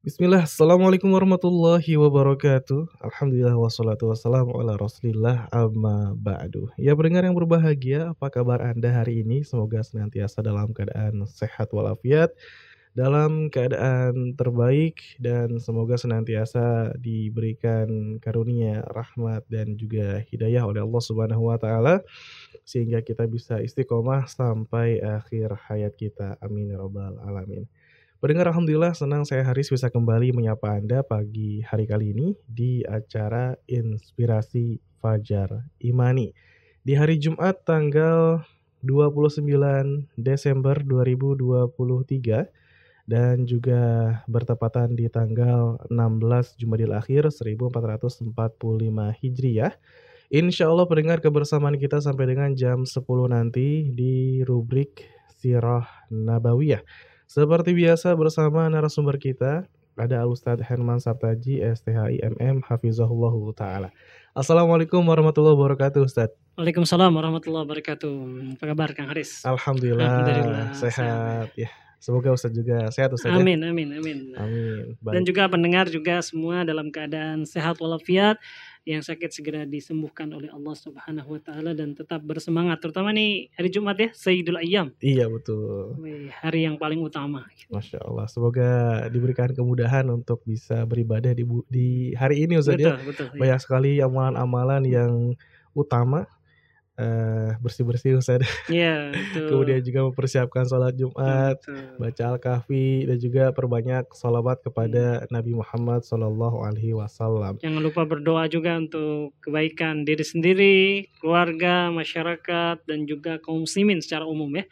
Bismillah, Assalamualaikum warahmatullahi wabarakatuh. Alhamdulillah wassalatu wassalamu ala rasulillah amma ba'du. Ya pendengar yang berbahagia, apa kabar anda hari ini? Semoga senantiasa dalam keadaan sehat walafiat Dalam keadaan terbaik Dan semoga senantiasa diberikan karunia, rahmat dan juga hidayah oleh Allah subhanahu wa ta'ala Sehingga kita bisa istiqomah sampai akhir hayat kita. Amin ya rabbal alamin Pendengar Alhamdulillah senang saya Haris bisa kembali menyapa Anda pagi hari kali ini di acara Inspirasi Fajar Imani. Di hari Jumat tanggal 29 Desember 2023 dan juga bertepatan di tanggal 16 Jumadil Akhir 1445 Hijriyah. Insya Allah pendengar kebersamaan kita sampai dengan jam 10 nanti di rubrik Sirah Nabawiyah seperti biasa bersama narasumber kita ada Ustadz Herman Sabtaji STHI MM Hafizahullah Ta'ala. Assalamualaikum warahmatullahi wabarakatuh Ustadz. Waalaikumsalam warahmatullahi wabarakatuh. Apa kabar Kang Haris? Alhamdulillah, Alhamdulillah sehat. sehat ya. Semoga Ustadz juga sehat Ustadz. Ya. Amin, amin, amin. Amin. Baik. Dan juga pendengar juga semua dalam keadaan sehat walafiat yang sakit segera disembuhkan oleh Allah Subhanahu wa taala dan tetap bersemangat terutama nih hari Jumat ya Sayyidul Ayyam. Iya betul. Hari yang paling utama. Masya Allah. Semoga diberikan kemudahan untuk bisa beribadah di di hari ini Ustaz ya. betul, ya. Banyak iya. sekali amalan-amalan yang utama uh, bersih-bersih Ustaz. Iya, Kemudian juga mempersiapkan sholat Jumat, betul. baca Al-Kahfi dan juga perbanyak sholawat kepada hmm. Nabi Muhammad Shallallahu alaihi wasallam. Jangan lupa berdoa juga untuk kebaikan diri sendiri, keluarga, masyarakat dan juga kaum muslimin secara umum ya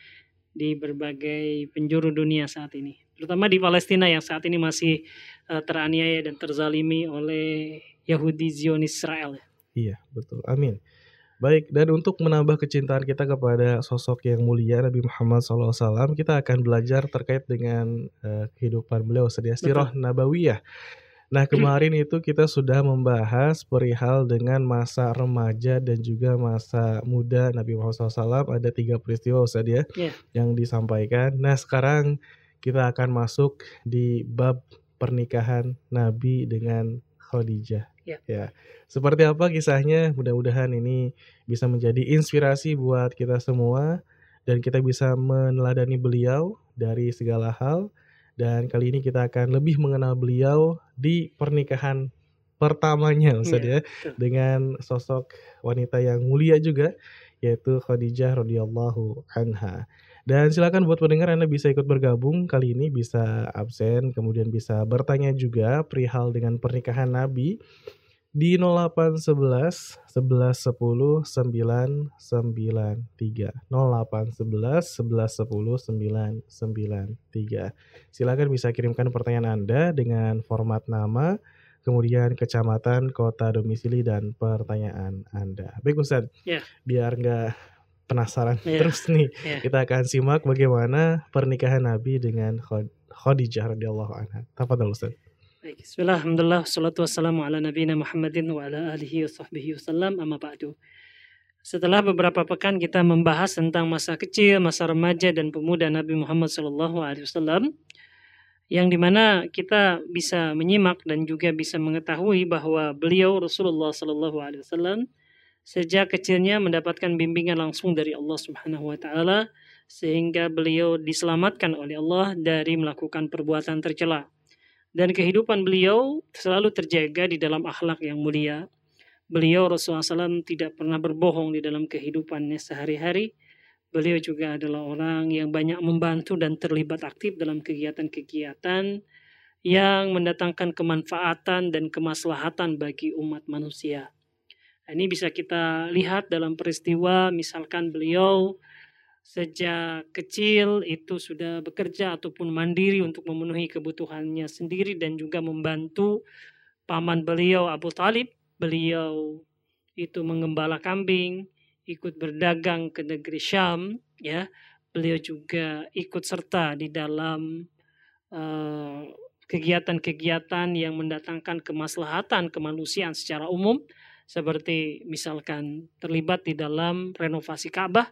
di berbagai penjuru dunia saat ini. Terutama di Palestina yang saat ini masih uh, teraniaya dan terzalimi oleh Yahudi Zionis Israel. Iya, betul. Amin. Baik, dan untuk menambah kecintaan kita kepada sosok yang mulia Nabi Muhammad SAW, kita akan belajar terkait dengan uh, kehidupan beliau sedia sirah nabawiyah. Nah kemarin itu kita sudah membahas perihal dengan masa remaja dan juga masa muda Nabi Muhammad SAW ada tiga peristiwa Ustaz ya yeah. yang disampaikan. Nah sekarang kita akan masuk di bab pernikahan Nabi dengan Khadijah. Ya. ya. Seperti apa kisahnya? Mudah-mudahan ini bisa menjadi inspirasi buat kita semua dan kita bisa meneladani beliau dari segala hal. Dan kali ini kita akan lebih mengenal beliau di pernikahan pertamanya Ustaz ya, ya dengan sosok wanita yang mulia juga yaitu Khadijah radhiyallahu anha. Dan silakan buat pendengar Anda bisa ikut bergabung kali ini bisa absen kemudian bisa bertanya juga perihal dengan pernikahan Nabi di 0811 1110 993 0811 1110 993 silakan bisa kirimkan pertanyaan Anda dengan format nama kemudian kecamatan, kota domisili dan pertanyaan Anda. Baik Ustaz, yeah. biar nggak penasaran yeah. terus nih. Yeah. Kita akan simak bagaimana pernikahan Nabi dengan Khadijah radhiyallahu anha. Tafadhol Ustaz. Baik, bismillah, alhamdulillah, salatu wassalamu ala nabiyina Muhammadin wa ala alihi wa sahbihi wasallam, amma ba'du. Setelah beberapa pekan kita membahas tentang masa kecil, masa remaja dan pemuda Nabi Muhammad sallallahu alaihi wasallam, yang di mana kita bisa menyimak dan juga bisa mengetahui bahwa beliau Rasulullah sallallahu alaihi wasallam sejak kecilnya mendapatkan bimbingan langsung dari Allah Subhanahu wa taala sehingga beliau diselamatkan oleh Allah dari melakukan perbuatan tercela. Dan kehidupan beliau selalu terjaga di dalam akhlak yang mulia. Beliau Rasulullah SAW tidak pernah berbohong di dalam kehidupannya sehari-hari. Beliau juga adalah orang yang banyak membantu dan terlibat aktif dalam kegiatan-kegiatan yang mendatangkan kemanfaatan dan kemaslahatan bagi umat manusia. Ini bisa kita lihat dalam peristiwa misalkan beliau sejak kecil itu sudah bekerja ataupun mandiri untuk memenuhi kebutuhannya sendiri dan juga membantu paman beliau Abu Talib. Beliau itu mengembala kambing, ikut berdagang ke negeri Syam, ya. Beliau juga ikut serta di dalam uh, kegiatan-kegiatan yang mendatangkan kemaslahatan kemanusiaan secara umum seperti misalkan terlibat di dalam renovasi Ka'bah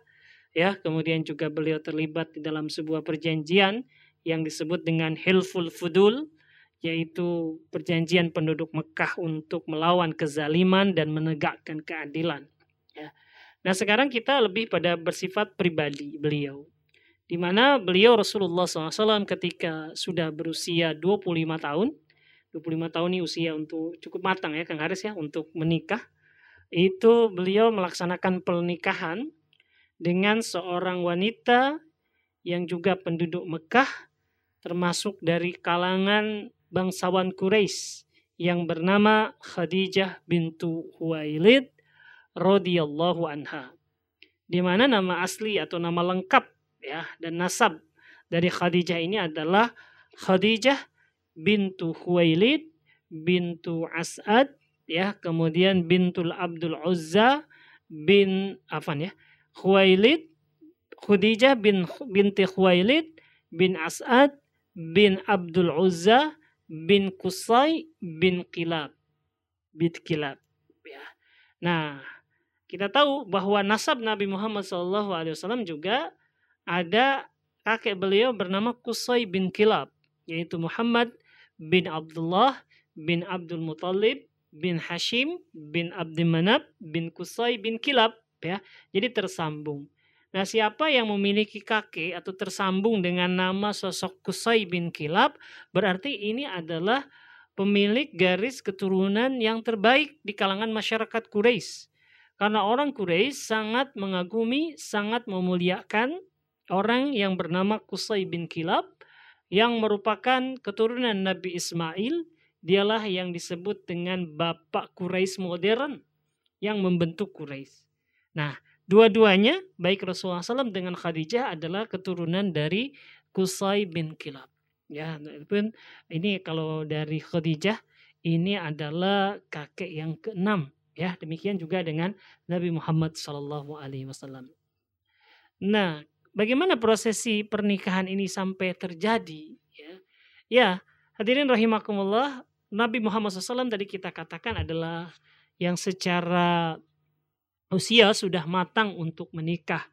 ya kemudian juga beliau terlibat di dalam sebuah perjanjian yang disebut dengan Hilful Fudul yaitu perjanjian penduduk Mekah untuk melawan kezaliman dan menegakkan keadilan. Ya. Nah sekarang kita lebih pada bersifat pribadi beliau. Di mana beliau Rasulullah SAW ketika sudah berusia 25 tahun, 25 tahun ini usia untuk cukup matang ya Kang Haris ya untuk menikah. Itu beliau melaksanakan pernikahan dengan seorang wanita yang juga penduduk Mekah termasuk dari kalangan bangsawan Quraisy yang bernama Khadijah bintu Huwailid radhiyallahu anha. Di mana nama asli atau nama lengkap ya dan nasab dari Khadijah ini adalah Khadijah bintu Huwailid bintu As'ad ya kemudian bintul Abdul Uzza bin afan ya Huwailid Khadijah bin binti Huwailid bin As'ad bin Abdul Uzza bin Kusai bin Kilab. Bin Kilab. Ya. Nah, kita tahu bahwa nasab Nabi Muhammad SAW juga ada kakek beliau bernama Kusai bin Kilab, yaitu Muhammad bin Abdullah bin Abdul Muttalib bin Hashim bin Abdi Manab bin Kusai bin Kilab ya. Jadi tersambung. Nah, siapa yang memiliki kakek atau tersambung dengan nama sosok Kusai bin Kilab, berarti ini adalah pemilik garis keturunan yang terbaik di kalangan masyarakat Quraisy. Karena orang Quraisy sangat mengagumi, sangat memuliakan orang yang bernama Kusai bin Kilab yang merupakan keturunan Nabi Ismail. Dialah yang disebut dengan bapak Quraisy modern yang membentuk Quraisy. Nah, dua-duanya baik Rasulullah SAW dengan Khadijah adalah keturunan dari Kusai bin Kilab. Ya, pun ini kalau dari Khadijah ini adalah kakek yang keenam Ya, demikian juga dengan Nabi Muhammad Wasallam. Nah, bagaimana prosesi pernikahan ini sampai terjadi? Ya, ya hadirin rahimakumullah, Nabi Muhammad SAW tadi kita katakan adalah yang secara usia sudah matang untuk menikah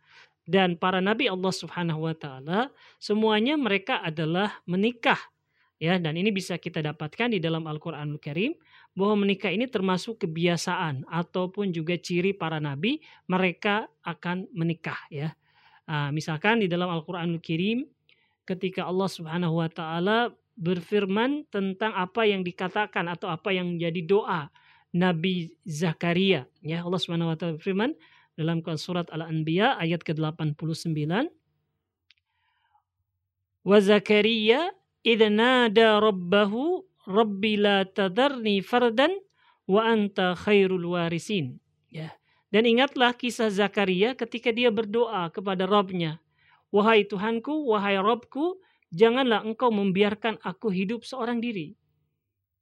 dan para nabi Allah Subhanahu wa taala semuanya mereka adalah menikah ya dan ini bisa kita dapatkan di dalam Al-Qur'anul Karim bahwa menikah ini termasuk kebiasaan ataupun juga ciri para nabi mereka akan menikah ya. Nah, misalkan di dalam Al-Qur'anul Karim ketika Allah Subhanahu wa taala berfirman tentang apa yang dikatakan atau apa yang menjadi doa Nabi Zakaria ya Allah Subhanahu wa taala berfirman dalam surat Al-Anbiya ayat ke-89 Wa Zakaria idna nada rabbahu Rabbi la tadarni fardan wa anta khairul warisin. Ya. Dan ingatlah kisah Zakaria ketika dia berdoa kepada Rabbnya. Wahai Tuhanku, wahai Rabbku, janganlah engkau membiarkan aku hidup seorang diri.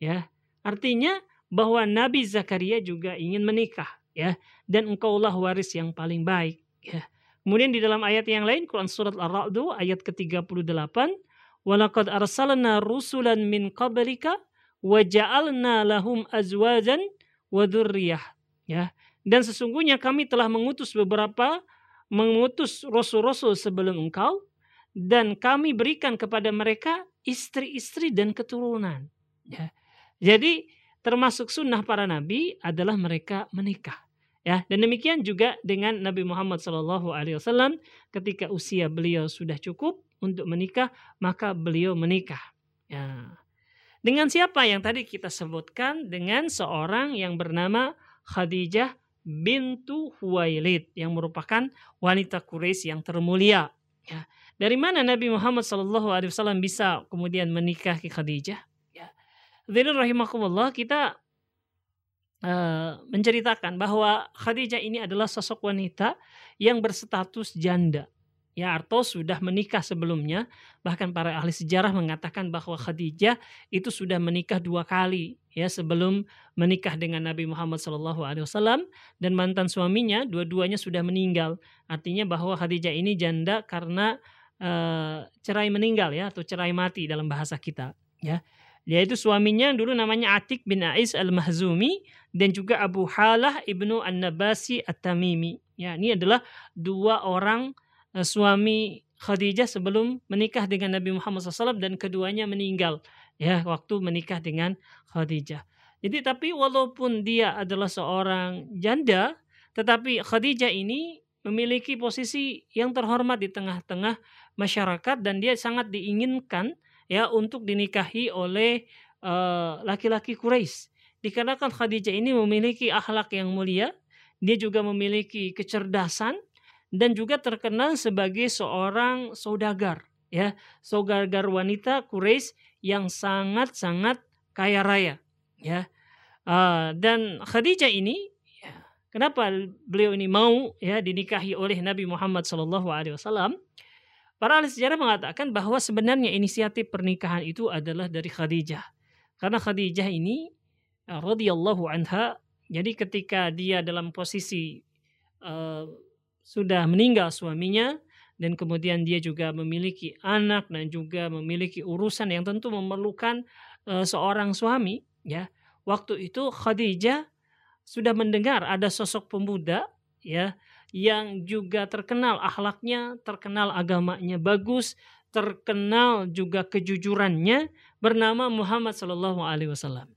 Ya, artinya bahwa Nabi Zakaria juga ingin menikah, ya, dan engkaulah waris yang paling baik, ya. Kemudian di dalam ayat yang lain Quran surat Ar-Ra'd ayat ke-38 Walaqad arsalna rusulan min qablika wa ja'alna lahum azwajan wa. Ya. Dan sesungguhnya kami telah mengutus beberapa mengutus rasul-rasul sebelum engkau dan kami berikan kepada mereka istri-istri dan keturunan. Ya. Jadi termasuk sunnah para nabi adalah mereka menikah. Ya, dan demikian juga dengan Nabi Muhammad SAW ketika usia beliau sudah cukup, untuk menikah, maka beliau menikah. Ya. Dengan siapa yang tadi kita sebutkan? Dengan seorang yang bernama Khadijah bintu Huwailid yang merupakan wanita Quraisy yang termulia. Ya. Dari mana Nabi Muhammad SAW bisa kemudian menikahi Khadijah? Jadi rahimahumullah kita uh, menceritakan bahwa Khadijah ini adalah sosok wanita yang berstatus janda. Ya atau sudah menikah sebelumnya. Bahkan para ahli sejarah mengatakan bahwa Khadijah itu sudah menikah dua kali ya sebelum menikah dengan Nabi Muhammad SAW dan mantan suaminya dua-duanya sudah meninggal. Artinya bahwa Khadijah ini janda karena uh, cerai meninggal ya atau cerai mati dalam bahasa kita ya yaitu suaminya dulu namanya Atik bin Ais al-Mahzumi dan juga Abu Halah ibnu An-Nabasi At-Tamimi ya ini adalah dua orang Eh, suami Khadijah sebelum menikah dengan Nabi Muhammad SAW dan keduanya meninggal ya waktu menikah dengan Khadijah. Jadi tapi walaupun dia adalah seorang janda, tetapi Khadijah ini memiliki posisi yang terhormat di tengah-tengah masyarakat dan dia sangat diinginkan ya untuk dinikahi oleh eh, laki-laki uh, Quraisy. Dikarenakan Khadijah ini memiliki akhlak yang mulia, dia juga memiliki kecerdasan dan juga terkenal sebagai seorang saudagar ya, saudagar wanita Quraisy yang sangat-sangat kaya raya ya. Uh, dan Khadijah ini ya, kenapa beliau ini mau ya dinikahi oleh Nabi Muhammad wasallam? Para ahli sejarah mengatakan bahwa sebenarnya inisiatif pernikahan itu adalah dari Khadijah. Karena Khadijah ini uh, radhiyallahu anha jadi ketika dia dalam posisi uh, sudah meninggal suaminya dan kemudian dia juga memiliki anak dan juga memiliki urusan yang tentu memerlukan uh, seorang suami ya waktu itu Khadijah sudah mendengar ada sosok pemuda ya yang juga terkenal akhlaknya, terkenal agamanya bagus, terkenal juga kejujurannya bernama Muhammad Shallallahu Alaihi Wasallam.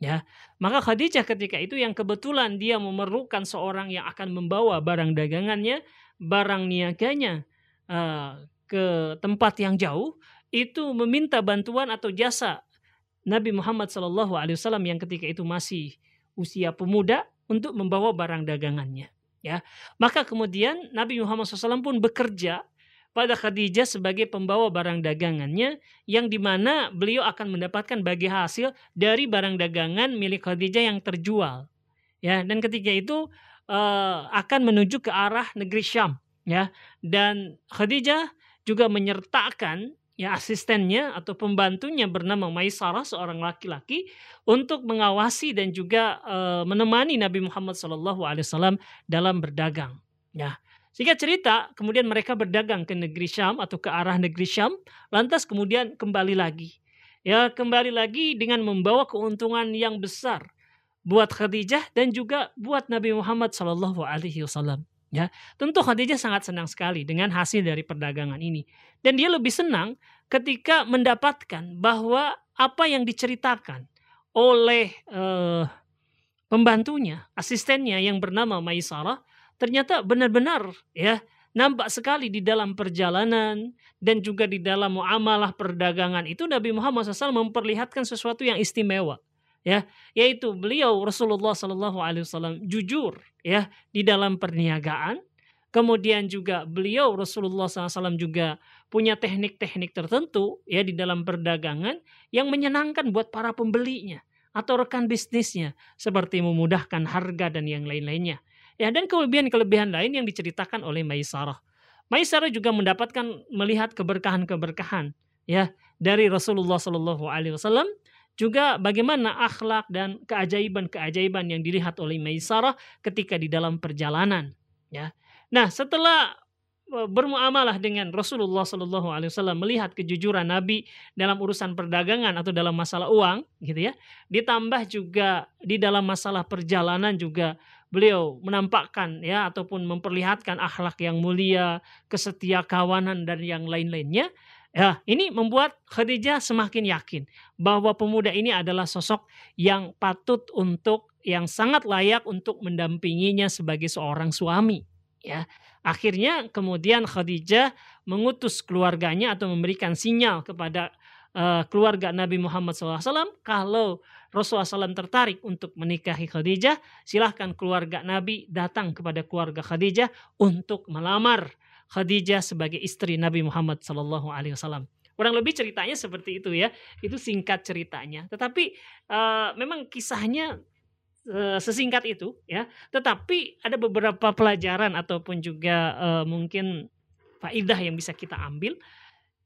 Ya, maka Khadijah ketika itu yang kebetulan dia memerlukan seorang yang akan membawa barang dagangannya, barang niaganya uh, ke tempat yang jauh, itu meminta bantuan atau jasa Nabi Muhammad Shallallahu Alaihi Wasallam yang ketika itu masih usia pemuda untuk membawa barang dagangannya. Ya, maka kemudian Nabi Muhammad SAW pun bekerja pada Khadijah sebagai pembawa barang dagangannya yang di mana beliau akan mendapatkan bagi hasil dari barang dagangan milik Khadijah yang terjual. Ya dan ketika itu uh, akan menuju ke arah negeri Syam ya. Dan Khadijah juga menyertakan ya asistennya atau pembantunya bernama Maisarah seorang laki-laki untuk mengawasi dan juga e, menemani Nabi Muhammad SAW dalam berdagang. Ya, sehingga cerita kemudian mereka berdagang ke negeri Syam atau ke arah negeri Syam, lantas kemudian kembali lagi. Ya, kembali lagi dengan membawa keuntungan yang besar buat Khadijah dan juga buat Nabi Muhammad SAW. Ya, tentu Khadijah sangat senang sekali dengan hasil dari perdagangan ini. Dan dia lebih senang ketika mendapatkan bahwa apa yang diceritakan oleh uh, pembantunya, asistennya yang bernama Maisarah, ternyata benar-benar ya nampak sekali di dalam perjalanan dan juga di dalam muamalah perdagangan itu Nabi Muhammad SAW memperlihatkan sesuatu yang istimewa ya yaitu beliau Rasulullah Shallallahu Alaihi Wasallam jujur ya di dalam perniagaan. Kemudian juga beliau Rasulullah SAW juga punya teknik-teknik tertentu ya di dalam perdagangan yang menyenangkan buat para pembelinya atau rekan bisnisnya seperti memudahkan harga dan yang lain-lainnya. Ya dan kelebihan-kelebihan lain yang diceritakan oleh Maisarah. Maisarah juga mendapatkan melihat keberkahan-keberkahan ya dari Rasulullah Shallallahu Alaihi Wasallam juga bagaimana akhlak dan keajaiban-keajaiban yang dilihat oleh Maisarah ketika di dalam perjalanan. Ya. Nah, setelah e, bermuamalah dengan Rasulullah Shallallahu Alaihi Wasallam melihat kejujuran Nabi dalam urusan perdagangan atau dalam masalah uang, gitu ya. Ditambah juga di dalam masalah perjalanan juga beliau menampakkan ya ataupun memperlihatkan akhlak yang mulia, kesetia kawanan dan yang lain-lainnya. Ya, ini membuat Khadijah semakin yakin bahwa pemuda ini adalah sosok yang patut untuk yang sangat layak untuk mendampinginya sebagai seorang suami. Ya, akhirnya kemudian Khadijah mengutus keluarganya atau memberikan sinyal kepada uh, keluarga Nabi Muhammad SAW kalau Rasulullah SAW tertarik untuk menikahi Khadijah, silahkan keluarga Nabi datang kepada keluarga Khadijah untuk melamar Khadijah sebagai istri Nabi Muhammad Sallallahu Alaihi Wasallam. Kurang lebih ceritanya seperti itu ya. Itu singkat ceritanya. Tetapi uh, memang kisahnya uh, sesingkat itu ya. Tetapi ada beberapa pelajaran ataupun juga uh, mungkin faidah yang bisa kita ambil.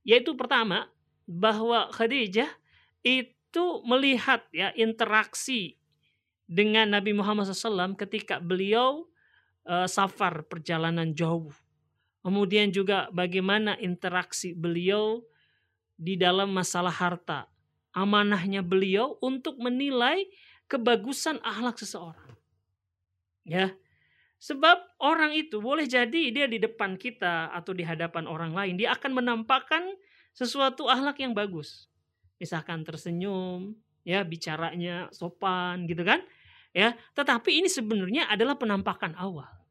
Yaitu pertama bahwa Khadijah itu melihat ya interaksi dengan Nabi Muhammad SAW ketika beliau uh, safar perjalanan jauh Kemudian juga bagaimana interaksi beliau di dalam masalah harta. Amanahnya beliau untuk menilai kebagusan akhlak seseorang. Ya. Sebab orang itu boleh jadi dia di depan kita atau di hadapan orang lain dia akan menampakkan sesuatu akhlak yang bagus. misalkan tersenyum, ya bicaranya sopan gitu kan. Ya, tetapi ini sebenarnya adalah penampakan awal.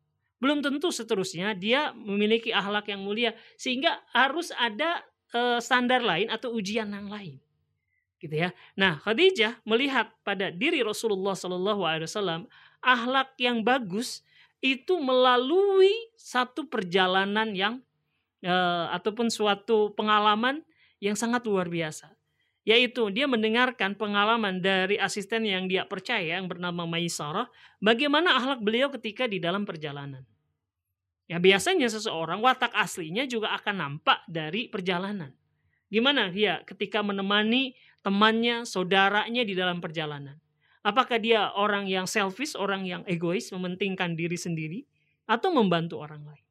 Belum tentu seterusnya dia memiliki akhlak yang mulia sehingga harus ada uh, standar lain atau ujian yang lain. Gitu ya. Nah, Khadijah melihat pada diri Rasulullah Shallallahu alaihi wasallam akhlak yang bagus itu melalui satu perjalanan yang uh, ataupun suatu pengalaman yang sangat luar biasa yaitu dia mendengarkan pengalaman dari asisten yang dia percaya yang bernama Maisarah bagaimana akhlak beliau ketika di dalam perjalanan. Ya biasanya seseorang watak aslinya juga akan nampak dari perjalanan. Gimana dia ketika menemani temannya, saudaranya di dalam perjalanan. Apakah dia orang yang selfish, orang yang egois, mementingkan diri sendiri, atau membantu orang lain?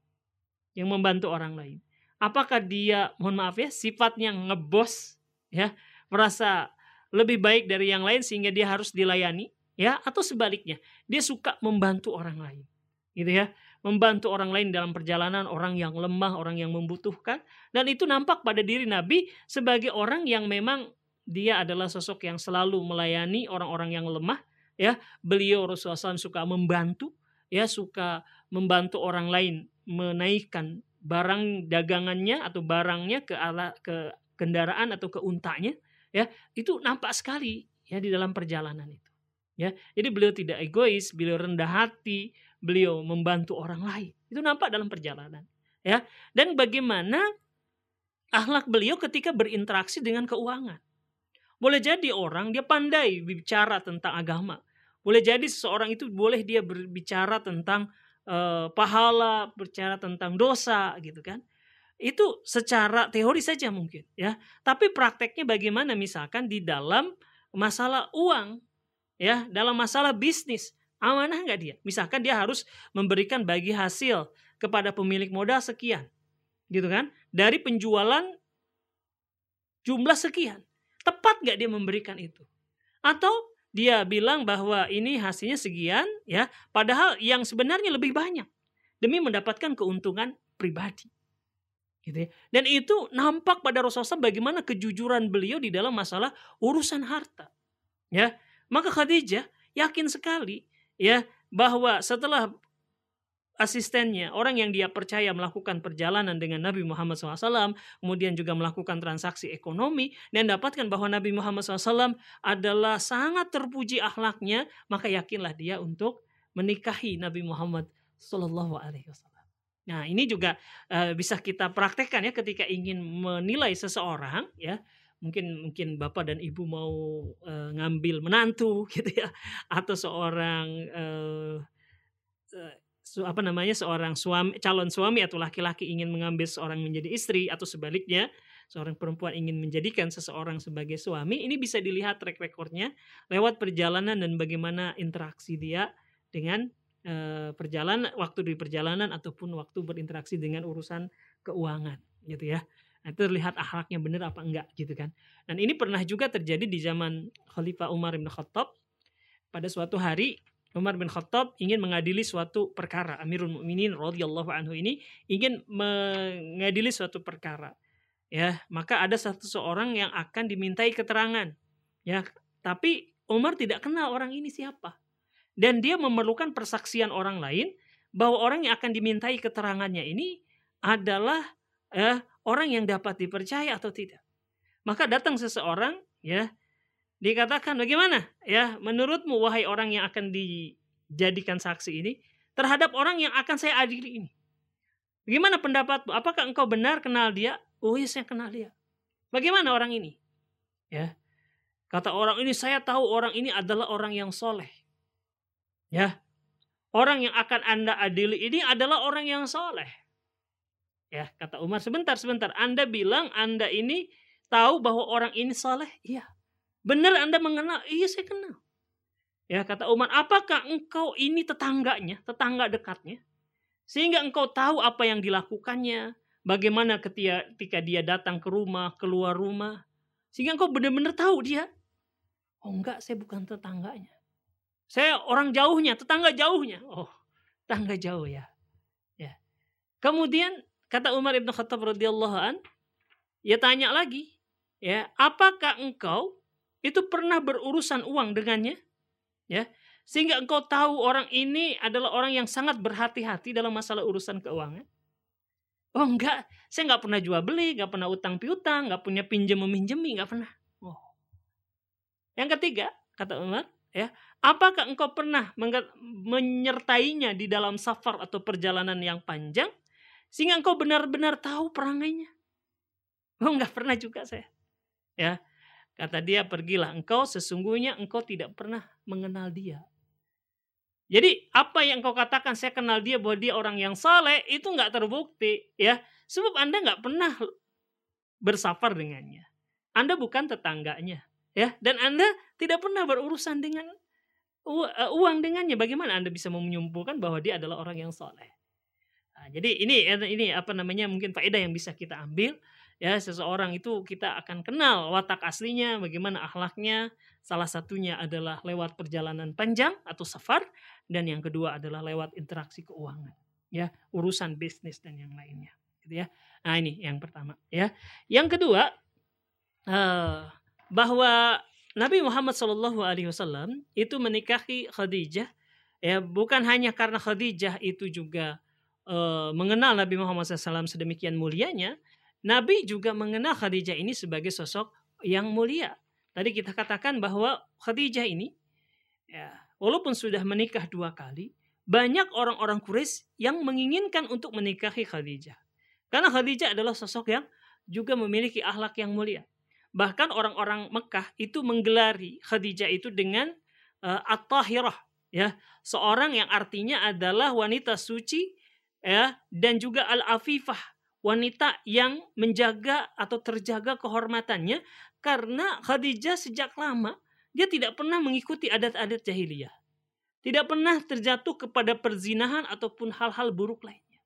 Yang membantu orang lain. Apakah dia, mohon maaf ya, sifatnya ngebos, ya, merasa lebih baik dari yang lain sehingga dia harus dilayani ya atau sebaliknya dia suka membantu orang lain gitu ya membantu orang lain dalam perjalanan orang yang lemah orang yang membutuhkan. Dan itu nampak pada diri Nabi sebagai orang yang memang dia adalah sosok yang selalu melayani orang-orang yang lemah ya. Beliau Rasulullah SAW suka membantu ya suka membantu orang lain menaikkan barang dagangannya atau barangnya ke ala ke kendaraan atau ke untanya ya. Itu nampak sekali ya di dalam perjalanan itu ya. Jadi beliau tidak egois beliau rendah hati beliau membantu orang lain. Itu nampak dalam perjalanan ya. Dan bagaimana akhlak beliau ketika berinteraksi dengan keuangan. Boleh jadi orang dia pandai bicara tentang agama. Boleh jadi seseorang itu boleh dia berbicara tentang uh, pahala berbicara tentang dosa gitu kan. Itu secara teori saja mungkin ya. Tapi prakteknya bagaimana? Misalkan di dalam masalah uang ya, dalam masalah bisnis, amanah nggak dia? Misalkan dia harus memberikan bagi hasil kepada pemilik modal sekian. Gitu kan? Dari penjualan jumlah sekian. Tepat nggak dia memberikan itu? Atau dia bilang bahwa ini hasilnya sekian ya, padahal yang sebenarnya lebih banyak demi mendapatkan keuntungan pribadi gitu ya. Dan itu nampak pada Rasulullah bagaimana kejujuran beliau di dalam masalah urusan harta. Ya, maka Khadijah yakin sekali ya bahwa setelah asistennya, orang yang dia percaya melakukan perjalanan dengan Nabi Muhammad SAW, kemudian juga melakukan transaksi ekonomi, dan dapatkan bahwa Nabi Muhammad SAW adalah sangat terpuji akhlaknya, maka yakinlah dia untuk menikahi Nabi Muhammad SAW. Nah, ini juga uh, bisa kita praktekkan ya ketika ingin menilai seseorang ya. Mungkin mungkin Bapak dan Ibu mau uh, ngambil menantu gitu ya atau seorang uh, uh, su apa namanya seorang suami calon suami atau laki-laki ingin mengambil seorang menjadi istri atau sebaliknya seorang perempuan ingin menjadikan seseorang sebagai suami ini bisa dilihat track recordnya lewat perjalanan dan bagaimana interaksi dia dengan Eh, perjalanan waktu di perjalanan ataupun waktu berinteraksi dengan urusan keuangan gitu ya. Nah, terlihat akhlaknya benar apa enggak gitu kan. Dan ini pernah juga terjadi di zaman Khalifah Umar bin Khattab. Pada suatu hari Umar bin Khattab ingin mengadili suatu perkara. Amirul Mukminin radhiyallahu anhu ini ingin mengadili suatu perkara. Ya, maka ada satu seorang yang akan dimintai keterangan. Ya, tapi Umar tidak kenal orang ini siapa dan dia memerlukan persaksian orang lain bahwa orang yang akan dimintai keterangannya ini adalah eh, orang yang dapat dipercaya atau tidak. Maka datang seseorang ya dikatakan bagaimana ya menurutmu wahai orang yang akan dijadikan saksi ini terhadap orang yang akan saya adili ini. Bagaimana pendapatmu? Apakah engkau benar kenal dia? Oh iya saya kenal dia. Bagaimana orang ini? Ya. Kata orang ini saya tahu orang ini adalah orang yang soleh. Ya. Orang yang akan Anda adili ini adalah orang yang soleh. Ya, kata Umar, sebentar, sebentar. Anda bilang Anda ini tahu bahwa orang ini soleh? Iya. Benar Anda mengenal? Iya, saya kenal. Ya, kata Umar, apakah engkau ini tetangganya, tetangga dekatnya? Sehingga engkau tahu apa yang dilakukannya, bagaimana ketika dia datang ke rumah, keluar rumah. Sehingga engkau benar-benar tahu dia. Oh enggak, saya bukan tetangganya. Saya orang jauhnya, tetangga jauhnya. Oh, tetangga jauh ya. Ya. Kemudian kata Umar Ibn Khattab radhiyallahu an, ya tanya lagi. ya, apakah engkau itu pernah berurusan uang dengannya? Ya, sehingga engkau tahu orang ini adalah orang yang sangat berhati-hati dalam masalah urusan keuangan. Oh enggak, saya nggak pernah jual beli, nggak pernah utang piutang, nggak punya pinjam meminjemi, nggak pernah. Oh. Yang ketiga, kata Umar, ya, apakah engkau pernah menyertainya di dalam safar atau perjalanan yang panjang sehingga engkau benar-benar tahu perangainya? Oh enggak pernah juga saya. Ya, kata dia pergilah engkau sesungguhnya engkau tidak pernah mengenal dia. Jadi apa yang kau katakan saya kenal dia bahwa dia orang yang saleh itu nggak terbukti ya. Sebab Anda nggak pernah bersafar dengannya. Anda bukan tetangganya ya dan Anda tidak pernah berurusan dengan eh, uang dengannya. Bagaimana Anda bisa menyimpulkan bahwa dia adalah orang yang saleh? Nah, jadi ini ini apa namanya mungkin faedah yang bisa kita ambil ya seseorang itu kita akan kenal watak aslinya, bagaimana akhlaknya. Salah satunya adalah lewat perjalanan panjang atau safar dan yang kedua adalah lewat interaksi keuangan ya urusan bisnis dan yang lainnya gitu ya nah ini yang pertama ya yang kedua uh, bahwa Nabi Muhammad Shallallahu Alaihi Wasallam itu menikahi Khadijah ya bukan hanya karena Khadijah itu juga uh, mengenal Nabi Muhammad SAW sedemikian mulianya Nabi juga mengenal Khadijah ini sebagai sosok yang mulia tadi kita katakan bahwa Khadijah ini ya walaupun sudah menikah dua kali, banyak orang-orang Quraisy yang menginginkan untuk menikahi Khadijah. Karena Khadijah adalah sosok yang juga memiliki akhlak yang mulia. Bahkan orang-orang Mekah itu menggelari Khadijah itu dengan uh, at-tahirah, ya, seorang yang artinya adalah wanita suci ya dan juga al-afifah, wanita yang menjaga atau terjaga kehormatannya karena Khadijah sejak lama dia tidak pernah mengikuti adat-adat jahiliyah. Tidak pernah terjatuh kepada perzinahan ataupun hal-hal buruk lainnya.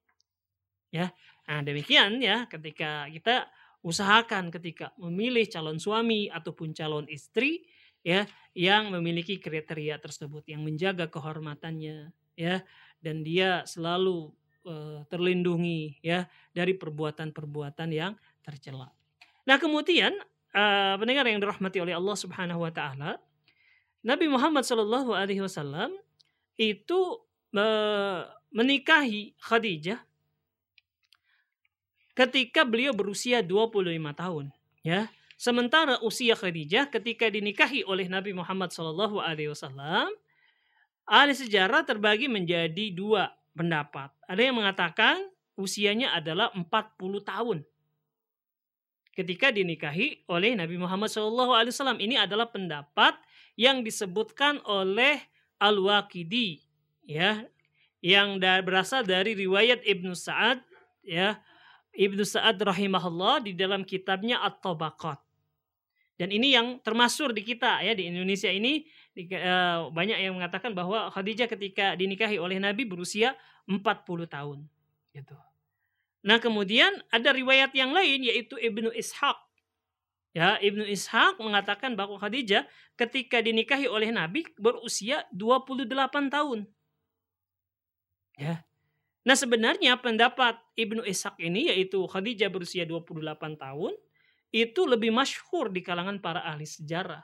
Ya, nah demikian ya ketika kita usahakan ketika memilih calon suami ataupun calon istri ya yang memiliki kriteria tersebut yang menjaga kehormatannya ya dan dia selalu uh, terlindungi ya dari perbuatan-perbuatan yang tercela. Nah, kemudian uh, pendengar yang dirahmati oleh Allah Subhanahu wa taala, Nabi Muhammad Shallallahu alaihi wasallam itu uh, menikahi Khadijah ketika beliau berusia 25 tahun, ya. Sementara usia Khadijah ketika dinikahi oleh Nabi Muhammad wasallam ahli sejarah terbagi menjadi dua pendapat. Ada yang mengatakan usianya adalah 40 tahun ketika dinikahi oleh Nabi Muhammad SAW. Ini adalah pendapat yang disebutkan oleh Al-Waqidi ya yang berasal dari riwayat Ibnu Sa'ad ya Ibnu Sa'ad rahimahullah di dalam kitabnya At-Tabaqat. Dan ini yang termasuk di kita ya di Indonesia ini di, uh, banyak yang mengatakan bahwa Khadijah ketika dinikahi oleh Nabi berusia 40 tahun gitu. Nah, kemudian ada riwayat yang lain yaitu Ibnu Ishaq. Ya, Ibnu Ishaq mengatakan bahwa Khadijah ketika dinikahi oleh Nabi berusia 28 tahun. Ya. Nah, sebenarnya pendapat Ibnu Ishaq ini yaitu Khadijah berusia 28 tahun itu lebih masyhur di kalangan para ahli sejarah.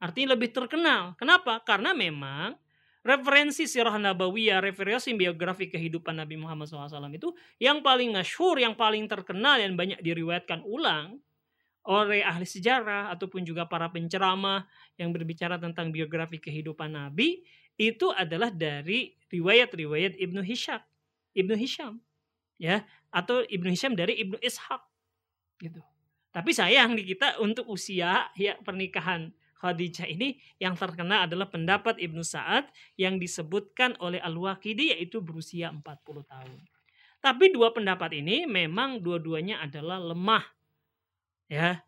Artinya lebih terkenal. Kenapa? Karena memang referensi sirah nabawiyah, referensi biografi kehidupan Nabi Muhammad SAW itu yang paling masyhur, yang paling terkenal dan banyak diriwayatkan ulang oleh ahli sejarah ataupun juga para penceramah yang berbicara tentang biografi kehidupan Nabi itu adalah dari riwayat-riwayat Ibnu Hisham, Ibnu Hisham, ya, atau Ibnu Hisham dari Ibnu Ishaq, gitu. Tapi sayang di kita untuk usia ya pernikahan Khadijah ini yang terkena adalah pendapat Ibnu Sa'ad yang disebutkan oleh Al-Waqidi yaitu berusia 40 tahun. Tapi dua pendapat ini memang dua-duanya adalah lemah. Ya.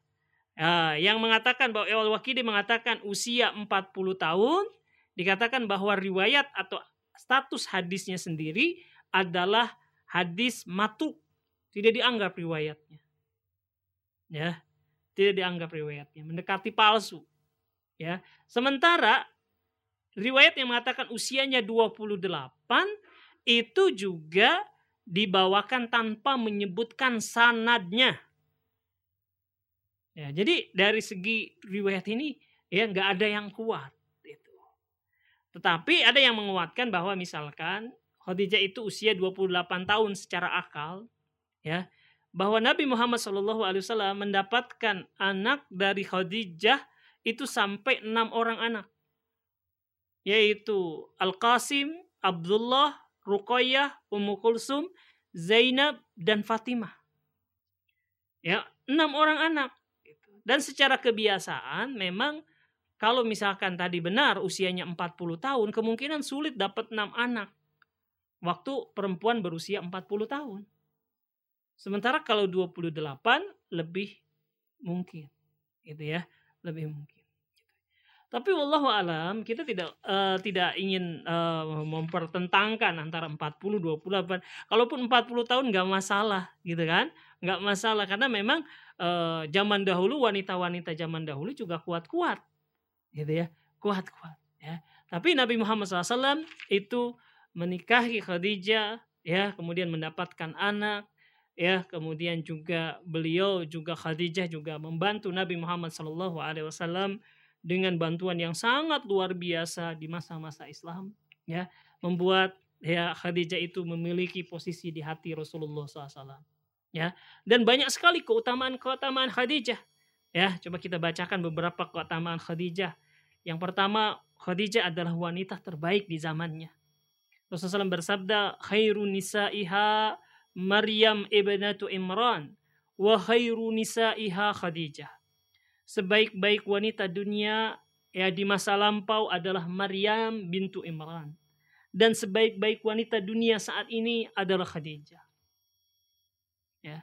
Uh, yang mengatakan bahwa Al-Waqidi mengatakan usia 40 tahun dikatakan bahwa riwayat atau status hadisnya sendiri adalah hadis matu tidak dianggap riwayatnya ya tidak dianggap riwayatnya mendekati palsu Ya. Sementara riwayat yang mengatakan usianya 28 itu juga dibawakan tanpa menyebutkan sanadnya. Ya, jadi dari segi riwayat ini ya nggak ada yang kuat itu. Tetapi ada yang menguatkan bahwa misalkan Khadijah itu usia 28 tahun secara akal ya bahwa Nabi Muhammad SAW mendapatkan anak dari Khadijah itu sampai enam orang anak yaitu Al Qasim, Abdullah, Ruqayyah, Ummu Kulsum, Zainab dan Fatimah. Ya, enam orang anak. Dan secara kebiasaan memang kalau misalkan tadi benar usianya 40 tahun, kemungkinan sulit dapat enam anak waktu perempuan berusia 40 tahun. Sementara kalau 28 lebih mungkin. Gitu ya, lebih mungkin. Tapi wallahu alam kita tidak uh, tidak ingin uh, mempertentangkan antara 40 28. Kalaupun 40 tahun nggak masalah gitu kan? Nggak masalah karena memang uh, zaman dahulu wanita-wanita zaman dahulu juga kuat-kuat. Gitu ya. Kuat-kuat ya. Tapi Nabi Muhammad SAW itu menikahi Khadijah ya kemudian mendapatkan anak ya kemudian juga beliau juga Khadijah juga membantu Nabi Muhammad Shallallahu Alaihi Wasallam dengan bantuan yang sangat luar biasa di masa-masa Islam ya. Membuat ya Khadijah itu memiliki posisi di hati Rasulullah SAW ya. Dan banyak sekali keutamaan keutamaan Khadijah ya. Coba kita bacakan beberapa keutamaan Khadijah. Yang pertama Khadijah adalah wanita terbaik di zamannya. Rasulullah SAW bersabda, khairu nisaiha Maryam ibnatu Imran wa khairu nisaiha Khadijah. Sebaik-baik wanita dunia ya di masa lampau adalah Maryam bintu Imran. Dan sebaik-baik wanita dunia saat ini adalah Khadijah. Ya.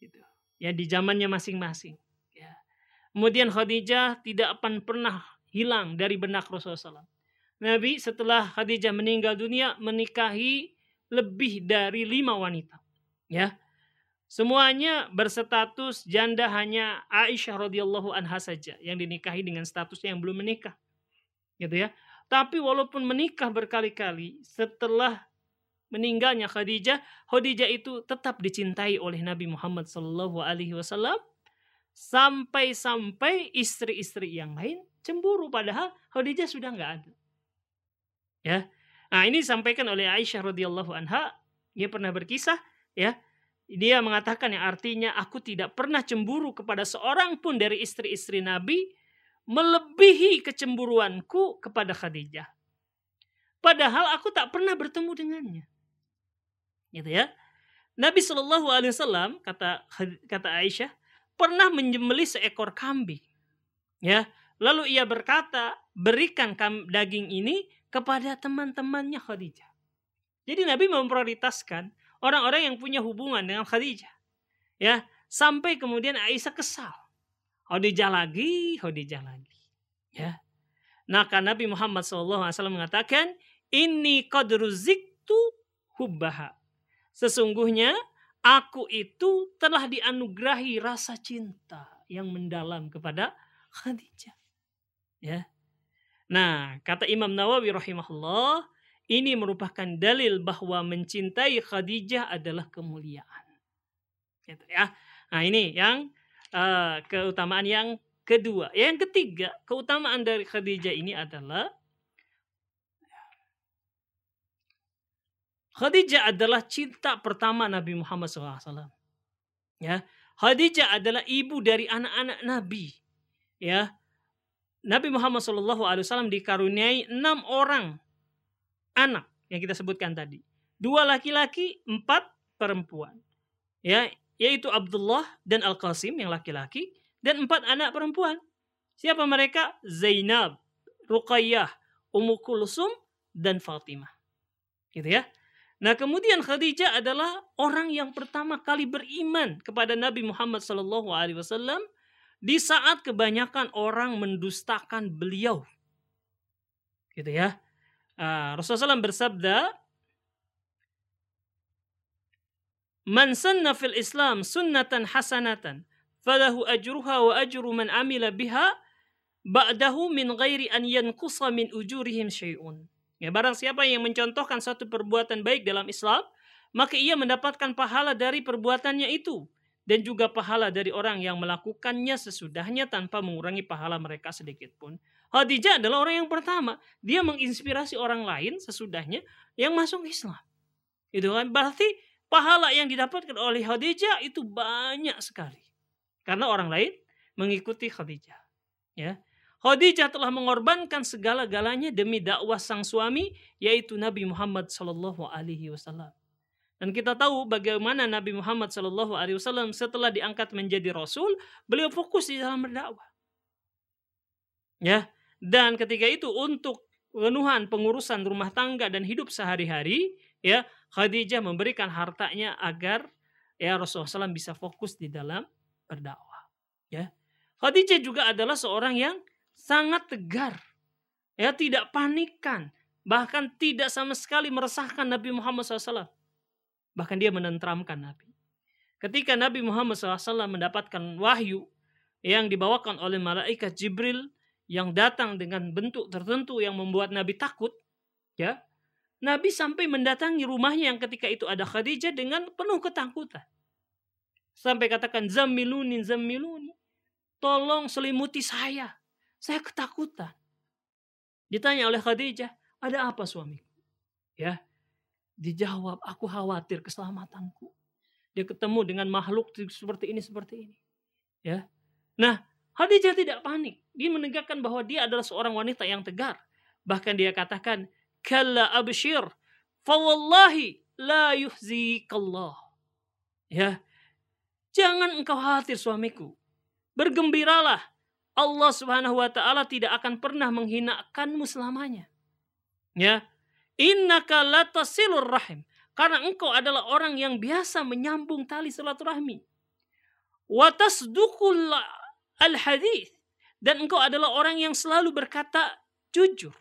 Gitu. Ya di zamannya masing-masing. Ya. Kemudian Khadijah tidak akan pernah hilang dari benak Rasulullah SAW Nabi setelah Khadijah meninggal dunia menikahi lebih dari lima wanita. Ya, semuanya berstatus janda hanya Aisyah radhiyallahu anha saja yang dinikahi dengan statusnya yang belum menikah. Gitu ya. Tapi walaupun menikah berkali-kali setelah meninggalnya Khadijah, Khadijah itu tetap dicintai oleh Nabi Muhammad Shallallahu Alaihi Wasallam sampai-sampai istri-istri yang lain cemburu padahal Khadijah sudah nggak ada. Ya. Nah, ini disampaikan oleh Aisyah radhiyallahu anha, dia pernah berkisah ya. Dia mengatakan yang artinya aku tidak pernah cemburu kepada seorang pun dari istri-istri Nabi melebihi kecemburuanku kepada Khadijah. Padahal aku tak pernah bertemu dengannya. Gitu ya. Nabi Shallallahu alaihi wasallam kata kata Aisyah pernah menyembelih seekor kambing. Ya. Lalu ia berkata, "Berikan daging ini kepada teman-temannya Khadijah. Jadi Nabi memprioritaskan orang-orang yang punya hubungan dengan Khadijah. Ya, sampai kemudian Aisyah kesal. Khadijah lagi, Khadijah lagi. Ya. Nah, kan Nabi Muhammad SAW mengatakan, ini qadruziktu hubbaha. Sesungguhnya aku itu telah dianugerahi rasa cinta yang mendalam kepada Khadijah. Ya. Nah, kata Imam Nawawi rahimahullah, ini merupakan dalil bahwa mencintai Khadijah adalah kemuliaan. Gitu ya. Nah, ini yang uh, keutamaan yang kedua. Yang ketiga, keutamaan dari Khadijah ini adalah Khadijah adalah cinta pertama Nabi Muhammad SAW. Ya, Khadijah adalah ibu dari anak-anak Nabi. Ya, Nabi Muhammad SAW dikaruniai enam orang anak yang kita sebutkan tadi. Dua laki-laki, empat perempuan. Ya, yaitu Abdullah dan Al-Qasim yang laki-laki dan empat anak perempuan. Siapa mereka? Zainab, Ruqayyah, Ummu Kulsum dan Fatimah. Gitu ya. Nah, kemudian Khadijah adalah orang yang pertama kali beriman kepada Nabi Muhammad SAW di saat kebanyakan orang mendustakan beliau. Gitu ya. Uh, Rasulullah SAW bersabda, Man sanna fil Islam sunnatan hasanatan falahu ajruha wa ajru man amila biha ba'dahu min ghairi an yanqusa min ujurihim syai'un. Ya, barang siapa yang mencontohkan satu perbuatan baik dalam Islam, maka ia mendapatkan pahala dari perbuatannya itu dan juga pahala dari orang yang melakukannya sesudahnya tanpa mengurangi pahala mereka sedikit pun. Khadijah adalah orang yang pertama. Dia menginspirasi orang lain sesudahnya yang masuk Islam. Itu kan berarti pahala yang didapatkan oleh Khadijah itu banyak sekali. Karena orang lain mengikuti Khadijah. Ya. Khadijah telah mengorbankan segala-galanya demi dakwah sang suami yaitu Nabi Muhammad Shallallahu alaihi wasallam. Dan kita tahu bagaimana Nabi Muhammad Wasallam setelah diangkat menjadi Rasul, beliau fokus di dalam berdakwah. Ya, dan ketika itu untuk pemenuhan pengurusan rumah tangga dan hidup sehari-hari, ya Khadijah memberikan hartanya agar ya Rasulullah SAW bisa fokus di dalam berdakwah. Ya, Khadijah juga adalah seorang yang sangat tegar, ya tidak panikan, bahkan tidak sama sekali meresahkan Nabi Muhammad SAW Bahkan dia menentramkan Nabi. Ketika Nabi Muhammad SAW mendapatkan wahyu yang dibawakan oleh malaikat Jibril yang datang dengan bentuk tertentu yang membuat Nabi takut, ya, Nabi sampai mendatangi rumahnya yang ketika itu ada Khadijah dengan penuh ketakutan. Sampai katakan zamiluni zamiluni. Tolong selimuti saya. Saya ketakutan. Ditanya oleh Khadijah, ada apa suamiku? Ya, Dijawab, aku khawatir keselamatanku. Dia ketemu dengan makhluk seperti ini, seperti ini. Ya. Nah, Khadijah tidak panik. Dia menegakkan bahwa dia adalah seorang wanita yang tegar. Bahkan dia katakan, Kalla abshir, fawallahi la yuhzikallah. Ya. Jangan engkau khawatir suamiku. Bergembiralah. Allah Subhanahu wa taala tidak akan pernah menghinakanmu selamanya. Ya, Innaka latasilur rahim. Karena engkau adalah orang yang biasa menyambung tali silaturahmi. Watasdukul al hadis dan engkau adalah orang yang selalu berkata jujur.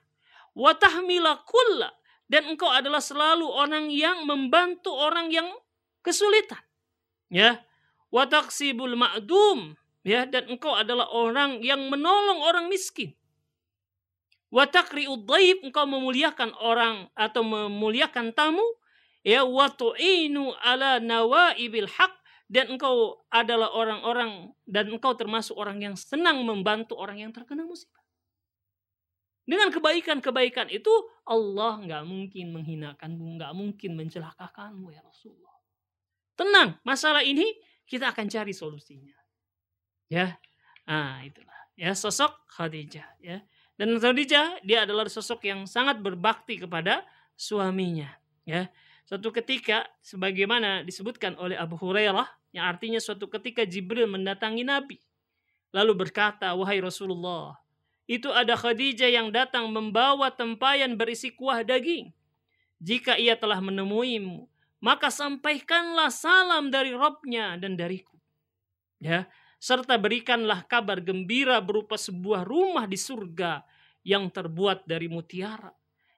Watahmila kulla dan engkau adalah selalu orang yang membantu orang yang kesulitan. Ya. Wataksibul ma'dum ya dan engkau adalah orang yang menolong orang miskin. Watakri udhaib engkau memuliakan orang atau memuliakan tamu. Ya watu'inu ala nawaibil haq dan engkau adalah orang-orang dan engkau termasuk orang yang senang membantu orang yang terkena musibah. Dengan kebaikan-kebaikan itu Allah nggak mungkin menghinakanmu, nggak mungkin mencelakakanmu ya Rasulullah. Tenang, masalah ini kita akan cari solusinya. Ya, ah itulah ya sosok Khadijah ya. Dan Khadijah dia adalah sosok yang sangat berbakti kepada suaminya. Ya, suatu ketika sebagaimana disebutkan oleh Abu Hurairah yang artinya suatu ketika Jibril mendatangi Nabi lalu berkata, "Wahai Rasulullah, itu ada Khadijah yang datang membawa tempayan berisi kuah daging. Jika ia telah menemuimu, maka sampaikanlah salam dari Robnya dan dariku." Ya, serta berikanlah kabar gembira berupa sebuah rumah di surga yang terbuat dari mutiara,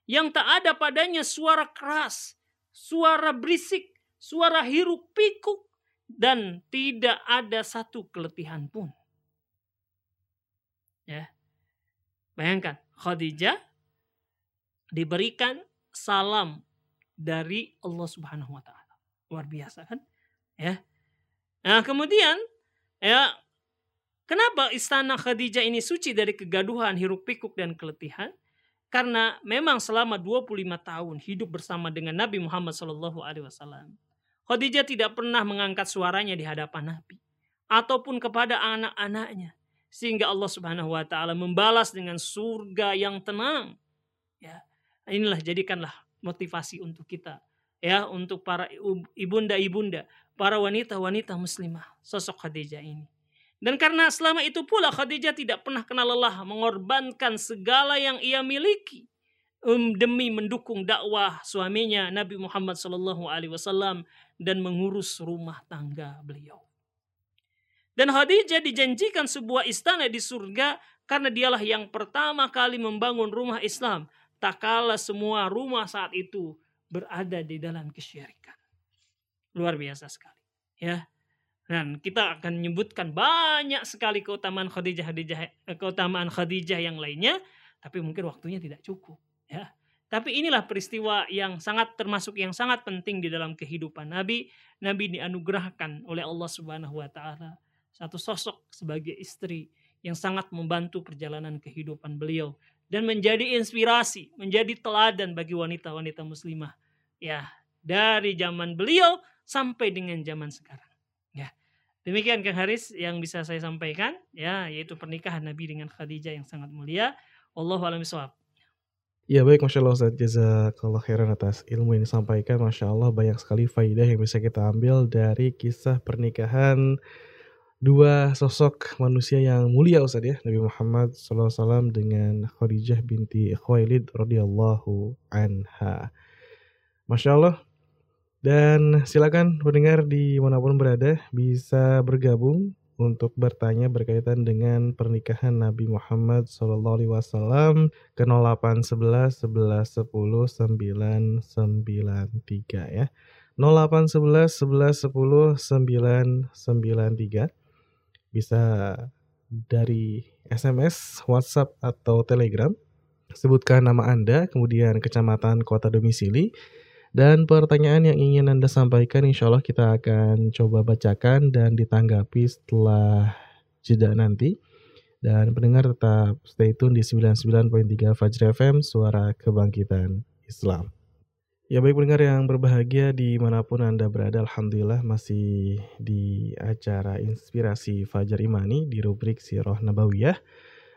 yang tak ada padanya suara keras, suara berisik, suara hiruk pikuk, dan tidak ada satu keletihan pun. Ya. Bayangkan, Khadijah diberikan salam dari Allah Subhanahu wa taala. Luar biasa kan? Ya. Nah, kemudian Ya, kenapa istana Khadijah ini suci dari kegaduhan, hiruk pikuk dan keletihan? Karena memang selama 25 tahun hidup bersama dengan Nabi Muhammad Shallallahu Alaihi Wasallam, Khadijah tidak pernah mengangkat suaranya di hadapan Nabi ataupun kepada anak-anaknya, sehingga Allah Subhanahu Wa Taala membalas dengan surga yang tenang. Ya, inilah jadikanlah motivasi untuk kita ya untuk para ibunda-ibunda, para wanita-wanita muslimah, sosok Khadijah ini. Dan karena selama itu pula Khadijah tidak pernah kenal lelah mengorbankan segala yang ia miliki um, demi mendukung dakwah suaminya Nabi Muhammad Shallallahu Alaihi Wasallam dan mengurus rumah tangga beliau. Dan Khadijah dijanjikan sebuah istana di surga karena dialah yang pertama kali membangun rumah Islam. Tak kalah semua rumah saat itu berada di dalam kesyirikan. Luar biasa sekali. Ya. Dan kita akan menyebutkan banyak sekali keutamaan Khadijah, Khadijah eh, keutamaan Khadijah yang lainnya, tapi mungkin waktunya tidak cukup, ya. Tapi inilah peristiwa yang sangat termasuk yang sangat penting di dalam kehidupan Nabi. Nabi dianugerahkan oleh Allah Subhanahu wa taala satu sosok sebagai istri yang sangat membantu perjalanan kehidupan beliau dan menjadi inspirasi, menjadi teladan bagi wanita-wanita muslimah. Ya, dari zaman beliau sampai dengan zaman sekarang. Ya. Demikian Kang Haris yang bisa saya sampaikan ya yaitu pernikahan Nabi dengan Khadijah yang sangat mulia. Allahu a'lam Ya baik Masya Allah Ustaz Jazakallah khairan atas ilmu yang disampaikan Masya Allah banyak sekali faidah yang bisa kita ambil dari kisah pernikahan dua sosok manusia yang mulia Ustaz ya Nabi Muhammad SAW dengan Khadijah binti Khuwailid radhiyallahu anha Masya Allah dan silakan pendengar di mana pun berada bisa bergabung untuk bertanya berkaitan dengan pernikahan Nabi Muhammad SAW ke 0811 11 10 993 ya. 0811 11 10 993 bisa dari SMS, WhatsApp atau Telegram. Sebutkan nama Anda, kemudian kecamatan, kota domisili, dan pertanyaan yang ingin Anda sampaikan insya Allah kita akan coba bacakan dan ditanggapi setelah jeda nanti. Dan pendengar tetap stay tune di 99.3 Fajr FM, suara kebangkitan Islam. Ya baik pendengar yang berbahagia di mana pun Anda berada, Alhamdulillah masih di acara Inspirasi Fajar Imani di rubrik Sirah Nabawiyah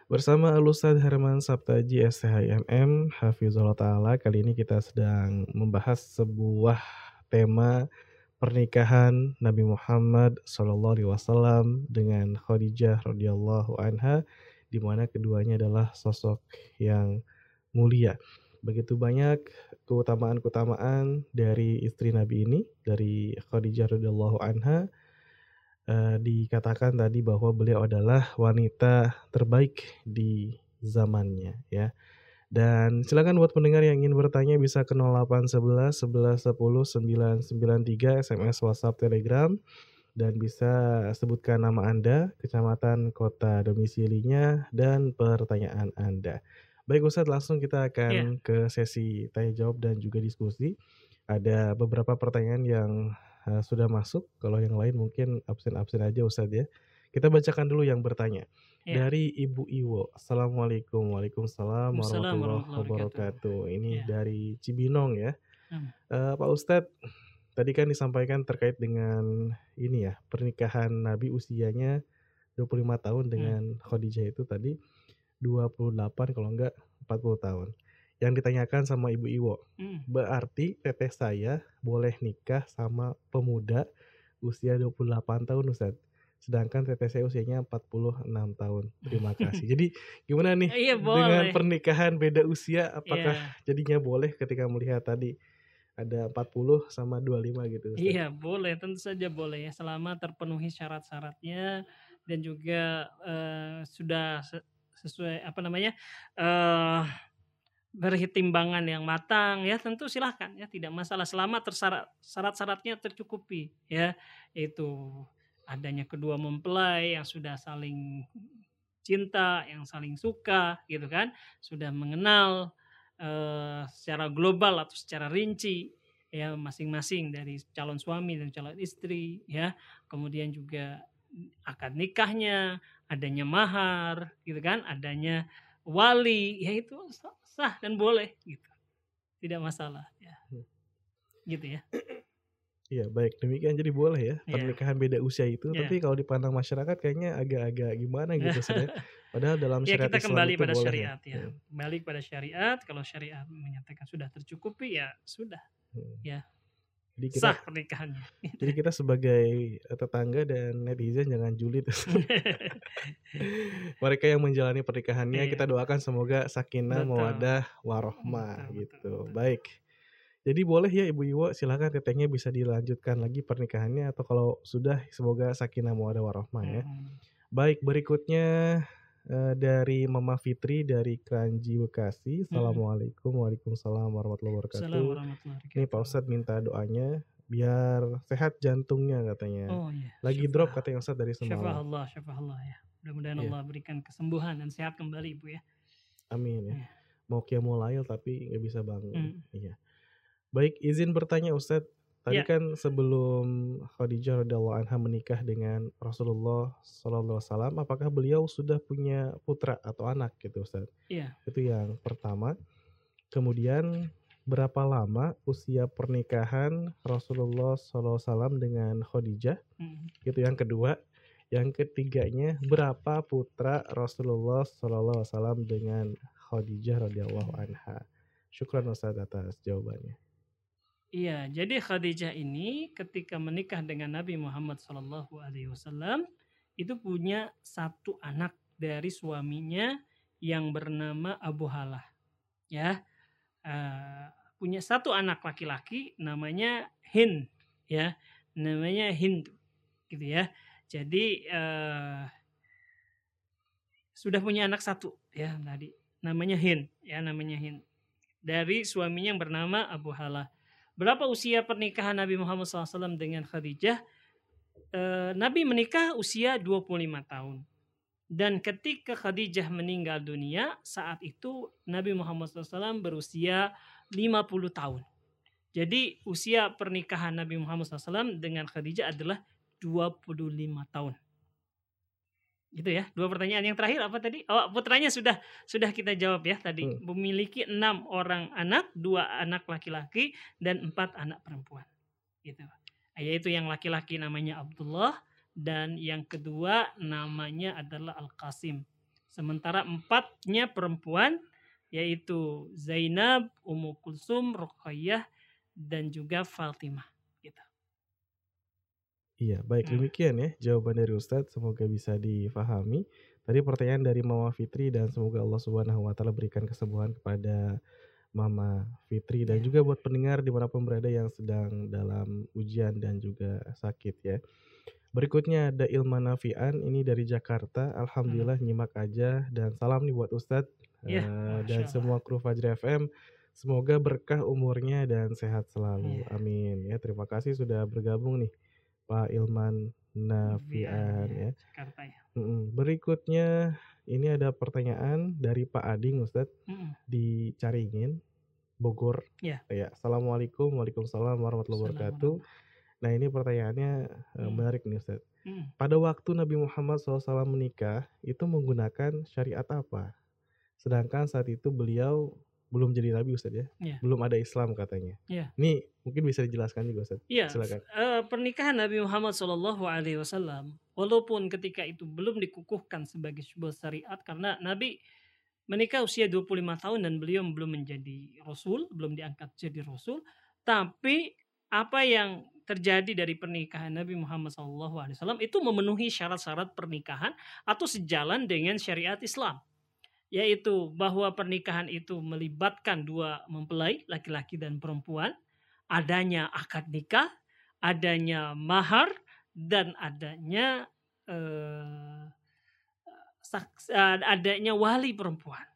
Bersama Alustad Herman Sabtaji SHIMM Hafizullah Ta'ala Kali ini kita sedang membahas sebuah tema pernikahan Nabi Muhammad SAW dengan Khadijah radhiyallahu anha di mana keduanya adalah sosok yang mulia. Begitu banyak keutamaan-keutamaan dari istri Nabi ini, dari Khadijah radhiyallahu anha uh, dikatakan tadi bahwa beliau adalah wanita terbaik di zamannya ya. Dan silakan buat pendengar yang ingin bertanya bisa ke 0811 11 10 993 SMS WhatsApp Telegram dan bisa sebutkan nama Anda, kecamatan, kota domisilinya dan pertanyaan Anda. Baik Ustadz, langsung kita akan yeah. ke sesi tanya jawab dan juga diskusi. Ada beberapa pertanyaan yang uh, sudah masuk. Kalau yang lain mungkin absen-absen aja Ustaz ya. Kita bacakan dulu yang bertanya. Ya. Dari Ibu Iwo. Assalamualaikum. Waalaikumsalam warahmatullahi wabarakatuh. Ini ya. dari Cibinong ya. Hmm. Uh, Pak Ustadz, tadi kan disampaikan terkait dengan ini ya, pernikahan Nabi usianya 25 tahun dengan hmm. Khadijah itu tadi 28 kalau enggak 40 tahun yang ditanyakan sama Ibu Iwo. Hmm. Berarti teteh saya boleh nikah sama pemuda usia 28 tahun Ustaz. Sedangkan teteh saya usianya 46 tahun. Terima kasih. Jadi gimana nih iya, dengan pernikahan beda usia apakah yeah. jadinya boleh ketika melihat tadi ada 40 sama 25 gitu Ustaz? Iya, boleh. Tentu saja boleh ya selama terpenuhi syarat-syaratnya dan juga uh, sudah sesuai apa namanya? uh, berhitimbangan yang matang ya tentu silahkan ya tidak masalah. Selama tersarat syarat-syaratnya tercukupi ya itu adanya kedua mempelai yang sudah saling cinta yang saling suka gitu kan sudah mengenal uh, secara global atau secara rinci ya masing-masing dari calon suami dan calon istri ya. Kemudian juga akad nikahnya adanya mahar gitu kan adanya wali ya itu sah dan boleh gitu tidak masalah ya hmm. gitu ya Iya baik demikian jadi boleh ya iya. pernikahan yeah. beda usia itu yeah. tapi kalau dipandang masyarakat kayaknya agak-agak gimana gitu sih padahal dalam ya, syariat ya, kita kembali Islam pada syariat ya. ya kembali pada syariat kalau syariat menyatakan sudah tercukupi ya sudah hmm. ya jadi kita, sah pernikahannya. Jadi kita sebagai eh, tetangga dan netizen jangan julid. Mereka yang menjalani pernikahannya iya. kita doakan semoga sakinah, mawadah, warohmah gitu. Betul. Baik. Jadi boleh ya Ibu Iwo silahkan tetehnya bisa dilanjutkan lagi pernikahannya atau kalau sudah semoga sakinah, mawadah, warohmah ya. Hmm. Baik berikutnya Uh, dari Mama Fitri dari Kranji Bekasi. Assalamualaikum Waalaikumsalam warahmatullahi wabarakatuh. Ini Pak Ustadz minta doanya biar sehat jantungnya katanya. Oh iya. Lagi syafah. drop katanya Ustadz dari semalam. Syafah Allah, syafah Allah ya. Mudah-mudahan yeah. Allah berikan kesembuhan dan sehat kembali Ibu ya. Amin ya. Yeah. mau qiyamul lail tapi nggak bisa bangun. Hmm. Iya. Baik, izin bertanya Ustadz. Tadi Ya. kan sebelum Khadijah radhiyallahu anha menikah dengan Rasulullah sallallahu alaihi wasallam, apakah beliau sudah punya putra atau anak gitu Ustadz? Iya. Itu yang pertama. Kemudian berapa lama usia pernikahan Rasulullah sallallahu alaihi wasallam dengan Khadijah? Hmm. Itu yang kedua. Yang ketiganya, berapa putra Rasulullah sallallahu alaihi wasallam dengan Khadijah radhiyallahu anha? Syukran Ustaz atas jawabannya. Iya, jadi Khadijah ini ketika menikah dengan Nabi Muhammad Shallallahu Alaihi Wasallam itu punya satu anak dari suaminya yang bernama Abu Halah, ya Eh, punya satu anak laki-laki namanya Hind, ya namanya Hind, gitu ya. Jadi eh, sudah punya anak satu, ya tadi namanya Hind, ya namanya Hind dari suaminya yang bernama Abu Halah. Berapa usia pernikahan Nabi Muhammad SAW dengan Khadijah? Eh, Nabi menikah usia 25 tahun. Dan ketika Khadijah meninggal dunia, saat itu Nabi Muhammad SAW berusia 50 tahun. Jadi usia pernikahan Nabi Muhammad SAW dengan Khadijah adalah 25 tahun. Gitu ya. Dua pertanyaan yang terakhir apa tadi? Oh, putranya sudah sudah kita jawab ya tadi. Hmm. Memiliki enam orang anak, dua anak laki-laki dan empat anak perempuan. Gitu. Yaitu yang laki-laki namanya Abdullah dan yang kedua namanya adalah Al-Qasim. Sementara empatnya perempuan yaitu Zainab, Ummu Kulsum, Ruqayyah dan juga Fatimah. Iya, baik Hmm. demikian ya jawaban dari Ustadz. Semoga bisa difahami. Tadi pertanyaan dari Mama Fitri dan semoga Allah Subhanahu wa taala berikan kesembuhan kepada Mama Fitri dan Iya. juga buat pendengar di mana pun berada yang sedang dalam ujian dan juga sakit ya. Berikutnya ada Ilma Nafian ini dari Jakarta. Alhamdulillah nyimak aja dan salam nih buat Ustadz Masya dan semua kru Fajri FM. Semoga berkah umurnya dan sehat selalu. Iya. Amin. Ya, terima kasih sudah bergabung nih Pak Ilman Nafian ya. Jakarta ya. Mm-mm. Berikutnya ini ada pertanyaan dari Pak Ading Ustadz Mm-mm. di Caringin, Bogor. Ya. Ya, Assalamualaikum, Waalaikumsalam warahmatullahi wabarakatuh. Nah ini pertanyaannya eh, Hmm. menarik nih Ustadz. Mm. Pada waktu Nabi Muhammad SAW menikah itu menggunakan syariat apa? Sedangkan saat itu beliau belum jadi Nabi Ustadz ya, Iya. belum ada Islam katanya. Iya. Ini mungkin bisa dijelaskan juga Ustadz. Iya, Silakan. eh, pernikahan Nabi Muhammad Shallallahu Alaihi Wasallam, walaupun ketika itu belum dikukuhkan sebagai sebuah syariat karena Nabi menikah usia 25 tahun dan beliau belum menjadi rasul, belum diangkat jadi rasul, tapi apa yang terjadi dari pernikahan Nabi Muhammad SAW itu memenuhi syarat-syarat pernikahan atau sejalan dengan syariat Islam yaitu bahwa pernikahan itu melibatkan dua mempelai laki-laki dan perempuan. Adanya akad nikah adanya mahar dan adanya eh, saks- eh, adanya wali perempuan.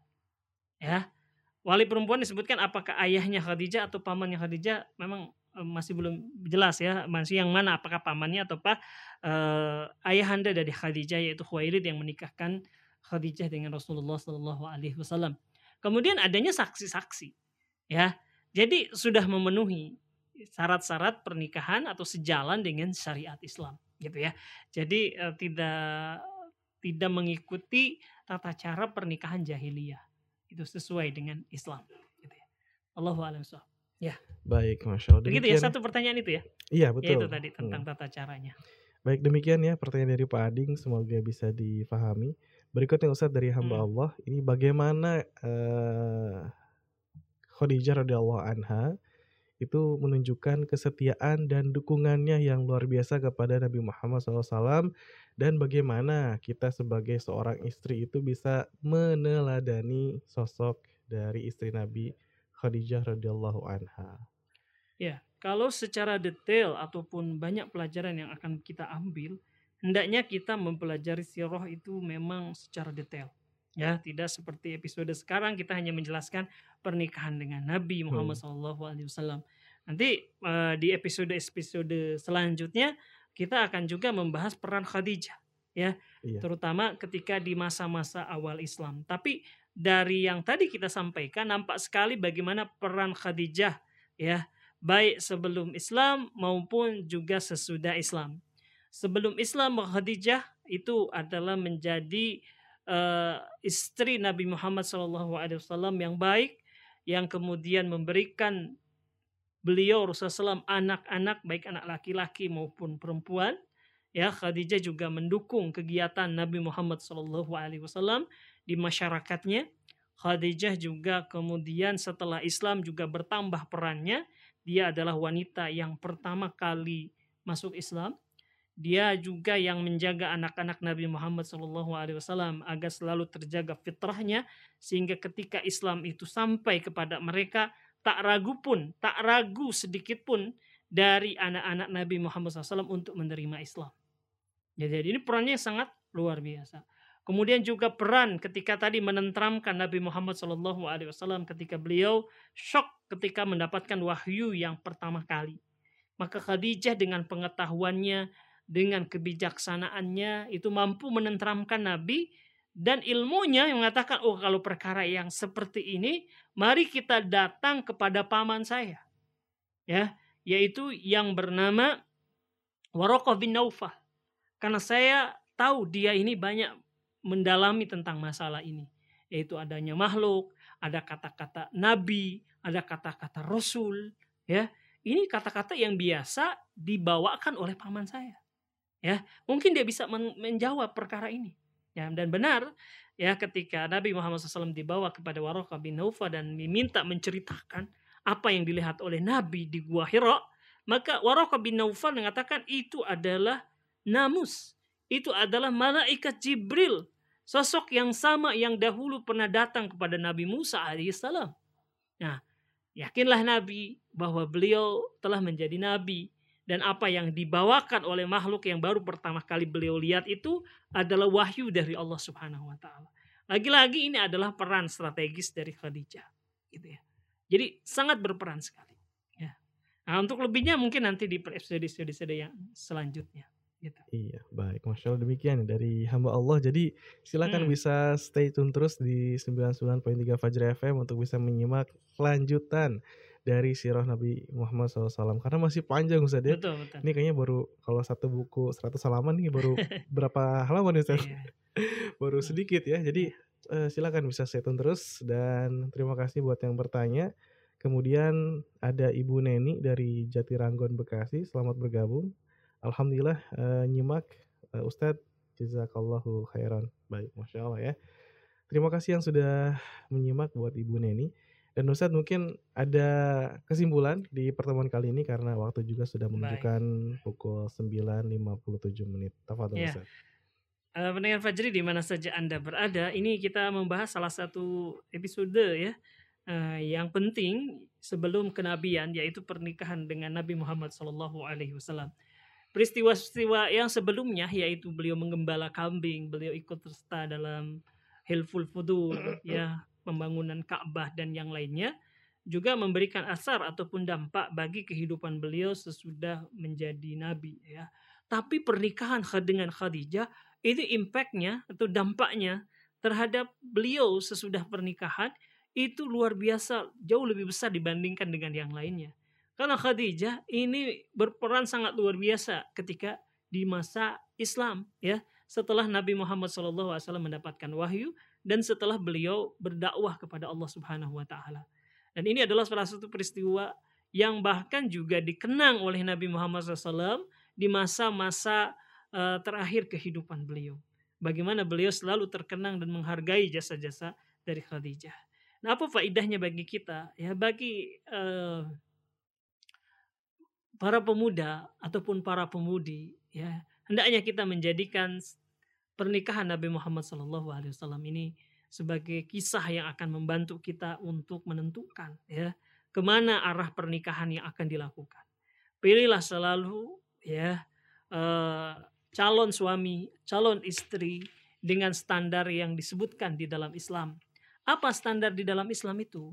Ya wali perempuan disebutkan apakah ayahnya Khadijah atau pamannya Khadijah memang eh, masih belum jelas ya masih yang mana apakah pamannya atau apa. Eh, ayahanda dari Khadijah yaitu Khuwailid yang menikahkan Khadijah dengan Rasulullah Shallallahu Alaihi Wasallam kemudian adanya saksi-saksi ya jadi sudah memenuhi syarat-syarat pernikahan atau sejalan dengan syariat Islam gitu ya jadi eh, tidak tidak mengikuti tata cara pernikahan jahiliyah itu sesuai dengan Islam gitu ya. Allahu a'lam bishawab. Baik, masya Allah. Begitu ya satu pertanyaan itu ya. Iya Ya betul. itu tadi tentang Hmm. tata caranya. Baik demikian ya pertanyaan dari Pak Ading semoga bisa difahami. Berikutnya Ustadz dari hamba Hmm. Allah ini bagaimana eh, Khadijah radhiyallahu anha itu menunjukkan kesetiaan dan dukungannya yang luar biasa kepada Nabi Muhammad SAW dan bagaimana kita sebagai seorang istri itu bisa meneladani sosok dari istri Nabi Khadijah radhiyallahu anha. Ya, kalau secara detail ataupun banyak pelajaran yang akan kita ambil, hendaknya kita mempelajari sirah itu memang secara detail. Ya, tidak seperti episode sekarang kita hanya menjelaskan pernikahan dengan Nabi Muhammad SAW. Nanti eh, di episode-episode selanjutnya kita akan juga membahas peran Khadijah, ya, Iya. terutama ketika di masa-masa awal Islam. Tapi dari yang tadi kita sampaikan nampak sekali bagaimana peran Khadijah ya baik sebelum Islam maupun juga sesudah Islam. Sebelum Islam Khadijah itu adalah menjadi uh, istri Nabi Muhammad SAW yang baik yang kemudian memberikan beliau Rasulullah SAW anak-anak baik anak laki-laki maupun perempuan ya Khadijah juga mendukung kegiatan Nabi Muhammad SAW di masyarakatnya. Khadijah juga kemudian setelah Islam juga bertambah perannya. Dia adalah wanita yang pertama kali masuk Islam. Dia juga yang menjaga anak-anak Nabi Muhammad SAW agar selalu terjaga fitrahnya sehingga ketika Islam itu sampai kepada mereka tak ragu pun, tak ragu sedikit pun dari anak-anak Nabi Muhammad SAW untuk menerima Islam. Jadi ini perannya sangat luar biasa. Kemudian juga peran ketika tadi menentramkan Nabi Muhammad SAW ketika beliau shock ketika mendapatkan wahyu yang pertama kali. Maka Khadijah dengan pengetahuannya, dengan kebijaksanaannya itu mampu menentramkan Nabi dan ilmunya yang mengatakan oh kalau perkara yang seperti ini mari kita datang kepada paman saya. Ya, yaitu yang bernama Waraqah bin Naufal. Karena saya tahu dia ini banyak mendalami tentang masalah ini. Yaitu adanya makhluk, ada kata-kata nabi, ada kata-kata rasul, ya. Ini kata-kata yang biasa dibawakan oleh paman saya. Ya, mungkin dia bisa men menjawab perkara ini. Ya, dan benar ya ketika Nabi Muhammad SAW dibawa kepada Waraqah bin Naufa dan diminta menceritakan apa yang dilihat oleh Nabi di Gua Hira, maka Waraqah bin Naufal mengatakan itu adalah namus. Itu adalah malaikat Jibril Sosok yang sama yang dahulu pernah datang kepada Nabi Musa alaihissalam. Nah, yakinlah Nabi bahwa beliau telah menjadi Nabi. Dan apa yang dibawakan oleh makhluk yang baru pertama kali beliau lihat itu adalah wahyu dari Allah subhanahu wa ta'ala. Lagi-lagi ini adalah peran strategis dari Khadijah. Gitu ya. Jadi sangat berperan sekali. Ya. Nah, untuk lebihnya mungkin nanti di episode-episode yang selanjutnya. Gitu. Iya, baik. Masya Allah demikian dari hamba Allah. Jadi silakan hmm. bisa stay tune terus di 99.3 Fajr FM untuk bisa menyimak kelanjutan dari sirah Nabi Muhammad SAW karena masih panjang Ustaz ya. Betul, betul. Ini kayaknya baru kalau satu buku 100 halaman nih baru berapa halaman Ustaz? Iya. baru sedikit ya. Jadi uh, silakan bisa stay tune terus dan terima kasih buat yang bertanya. Kemudian ada Ibu Neni dari Jatiranggon Bekasi, selamat bergabung. Alhamdulillah uh, nyimak uh, Ustadz jazakallahu khairan. Baik, Masya Allah ya. Terima kasih yang sudah menyimak buat Ibu Neni. Dan Ustadz mungkin ada kesimpulan di pertemuan kali ini karena waktu juga sudah menunjukkan Baik. pukul 9.57 menit. Tafadhol ya. Ustadz. Uh, pendengar Fajri di mana saja Anda berada, ini kita membahas salah satu episode ya uh, yang penting sebelum kenabian yaitu pernikahan dengan Nabi Muhammad Shallallahu alaihi wasallam peristiwa-peristiwa yang sebelumnya yaitu beliau menggembala kambing, beliau ikut serta dalam Hilful Fudul ya, pembangunan Ka'bah dan yang lainnya juga memberikan asar ataupun dampak bagi kehidupan beliau sesudah menjadi nabi ya. Tapi pernikahan dengan Khadijah itu impactnya atau dampaknya terhadap beliau sesudah pernikahan itu luar biasa jauh lebih besar dibandingkan dengan yang lainnya. Karena Khadijah ini berperan sangat luar biasa ketika di masa Islam ya setelah Nabi Muhammad SAW mendapatkan wahyu dan setelah beliau berdakwah kepada Allah Subhanahu wa taala. Dan ini adalah salah satu peristiwa yang bahkan juga dikenang oleh Nabi Muhammad SAW di masa-masa uh, terakhir kehidupan beliau. Bagaimana beliau selalu terkenang dan menghargai jasa-jasa dari Khadijah. Nah, apa faidahnya bagi kita? Ya, bagi uh, para pemuda ataupun para pemudi ya hendaknya kita menjadikan pernikahan Nabi Muhammad SAW ini sebagai kisah yang akan membantu kita untuk menentukan ya ke mana arah pernikahan yang akan dilakukan. Pilihlah selalu ya eh, calon suami, calon istri dengan standar yang disebutkan di dalam Islam. Apa standar di dalam Islam itu?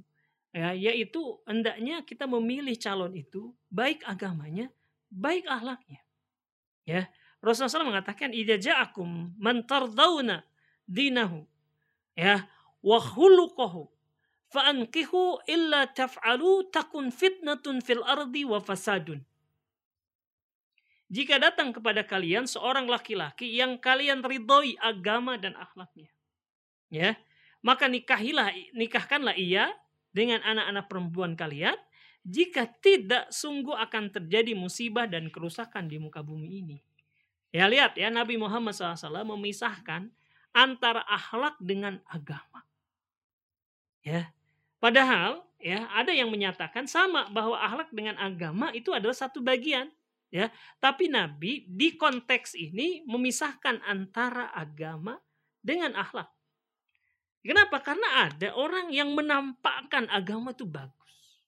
ya yaitu hendaknya kita memilih calon itu baik agamanya baik akhlaknya ya Rasulullah SAW mengatakan idza ja'akum man tardawna dinahu ya wa khuluquhu fa'ankihu illa taf'alu takun fitnatun fil ardi wa fasadun. Jika datang kepada kalian seorang laki-laki yang kalian ridhoi agama dan akhlaknya. Ya, maka nikahilah nikahkanlah ia dengan anak-anak perempuan kalian jika tidak sungguh akan terjadi musibah dan kerusakan di muka bumi ini. Ya lihat ya Nabi Muhammad SAW memisahkan antara akhlak dengan agama. Ya, padahal ya ada yang menyatakan sama bahwa akhlak dengan agama itu adalah satu bagian ya. Tapi nabi di konteks ini memisahkan antara agama dengan akhlak. Kenapa? Karena ada orang yang menampakkan agama itu bagus.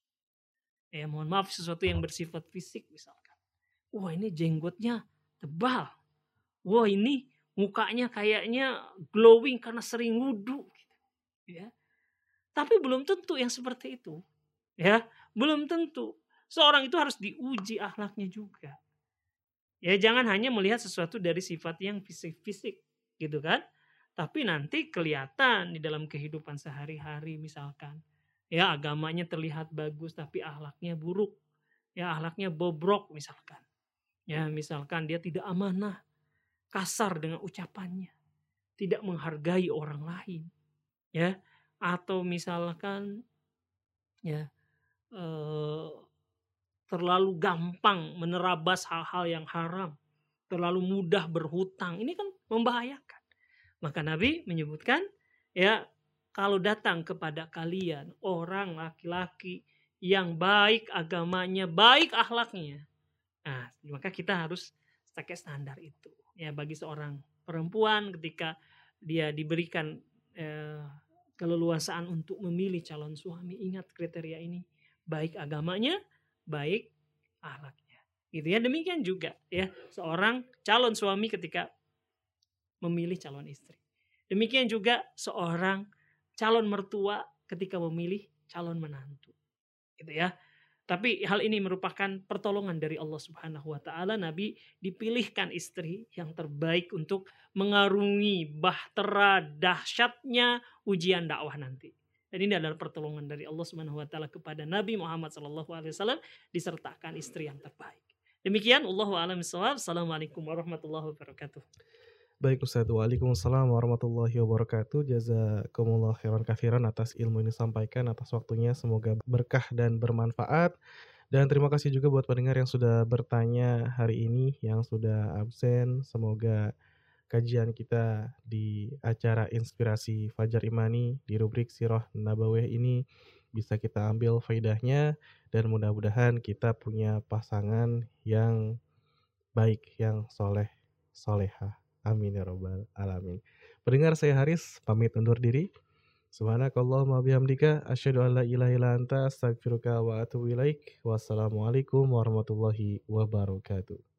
Ya mohon maaf sesuatu yang bersifat fisik misalkan. Wah ini jenggotnya tebal wah ini mukanya kayaknya glowing karena sering wudhu gitu ya tapi belum tentu yang seperti itu ya belum tentu seorang itu harus diuji akhlaknya juga. Ya jangan hanya melihat sesuatu dari sifat yang fisik-fisik gitu kan. Tapi nanti kelihatan di dalam kehidupan sehari-hari misalkan. Ya agamanya terlihat bagus tapi akhlaknya buruk. Ya akhlaknya bobrok misalkan. Ya misalkan dia tidak amanah. Kasar dengan ucapannya. Tidak menghargai orang lain. Ya atau misalkan ya eh, terlalu gampang menerabas hal-hal yang haram, terlalu mudah berhutang. Ini kan membahayakan. Maka Nabi menyebutkan, ya kalau datang kepada kalian orang laki-laki yang baik agamanya, baik akhlaknya. Nah, maka kita harus pakai standar itu. Ya bagi seorang perempuan ketika dia diberikan eh, keleluasaan untuk memilih calon suami, ingat kriteria ini. Baik agamanya, baik akhlaknya. Gitu ya. Demikian juga ya seorang calon suami ketika memilih calon istri. Demikian juga seorang calon mertua ketika memilih calon menantu. Gitu ya. Tapi hal ini merupakan pertolongan dari Allah Subhanahu wa taala. Nabi dipilihkan istri yang terbaik untuk mengarungi bahtera dahsyatnya ujian dakwah nanti. Dan ini adalah pertolongan dari Allah Subhanahu wa taala kepada Nabi Muhammad sallallahu alaihi wasallam disertakan istri yang terbaik. Demikian Allah a'lam Assalamualaikum warahmatullahi wabarakatuh. Baik Ustaz, Waalaikumsalam warahmatullahi wabarakatuh. Jazakumullah khairan kafiran atas ilmu ini sampaikan, atas waktunya. Semoga berkah dan bermanfaat. Dan terima kasih juga buat pendengar yang sudah bertanya hari ini, yang sudah absen. Semoga kajian kita di acara Inspirasi Fajar Imani di rubrik Sirah Nabawih ini bisa kita ambil faidahnya dan mudah-mudahan kita punya pasangan yang baik, yang soleh, soleha. Amin ya robbal alamin. Pendengar saya Haris, pamit undur diri. Subhanakallahumma bihamdika asyhadu an la ilaha illa anta astaghfiruka wa atubu ilaik. Wassalamualaikum warahmatullahi wabarakatuh.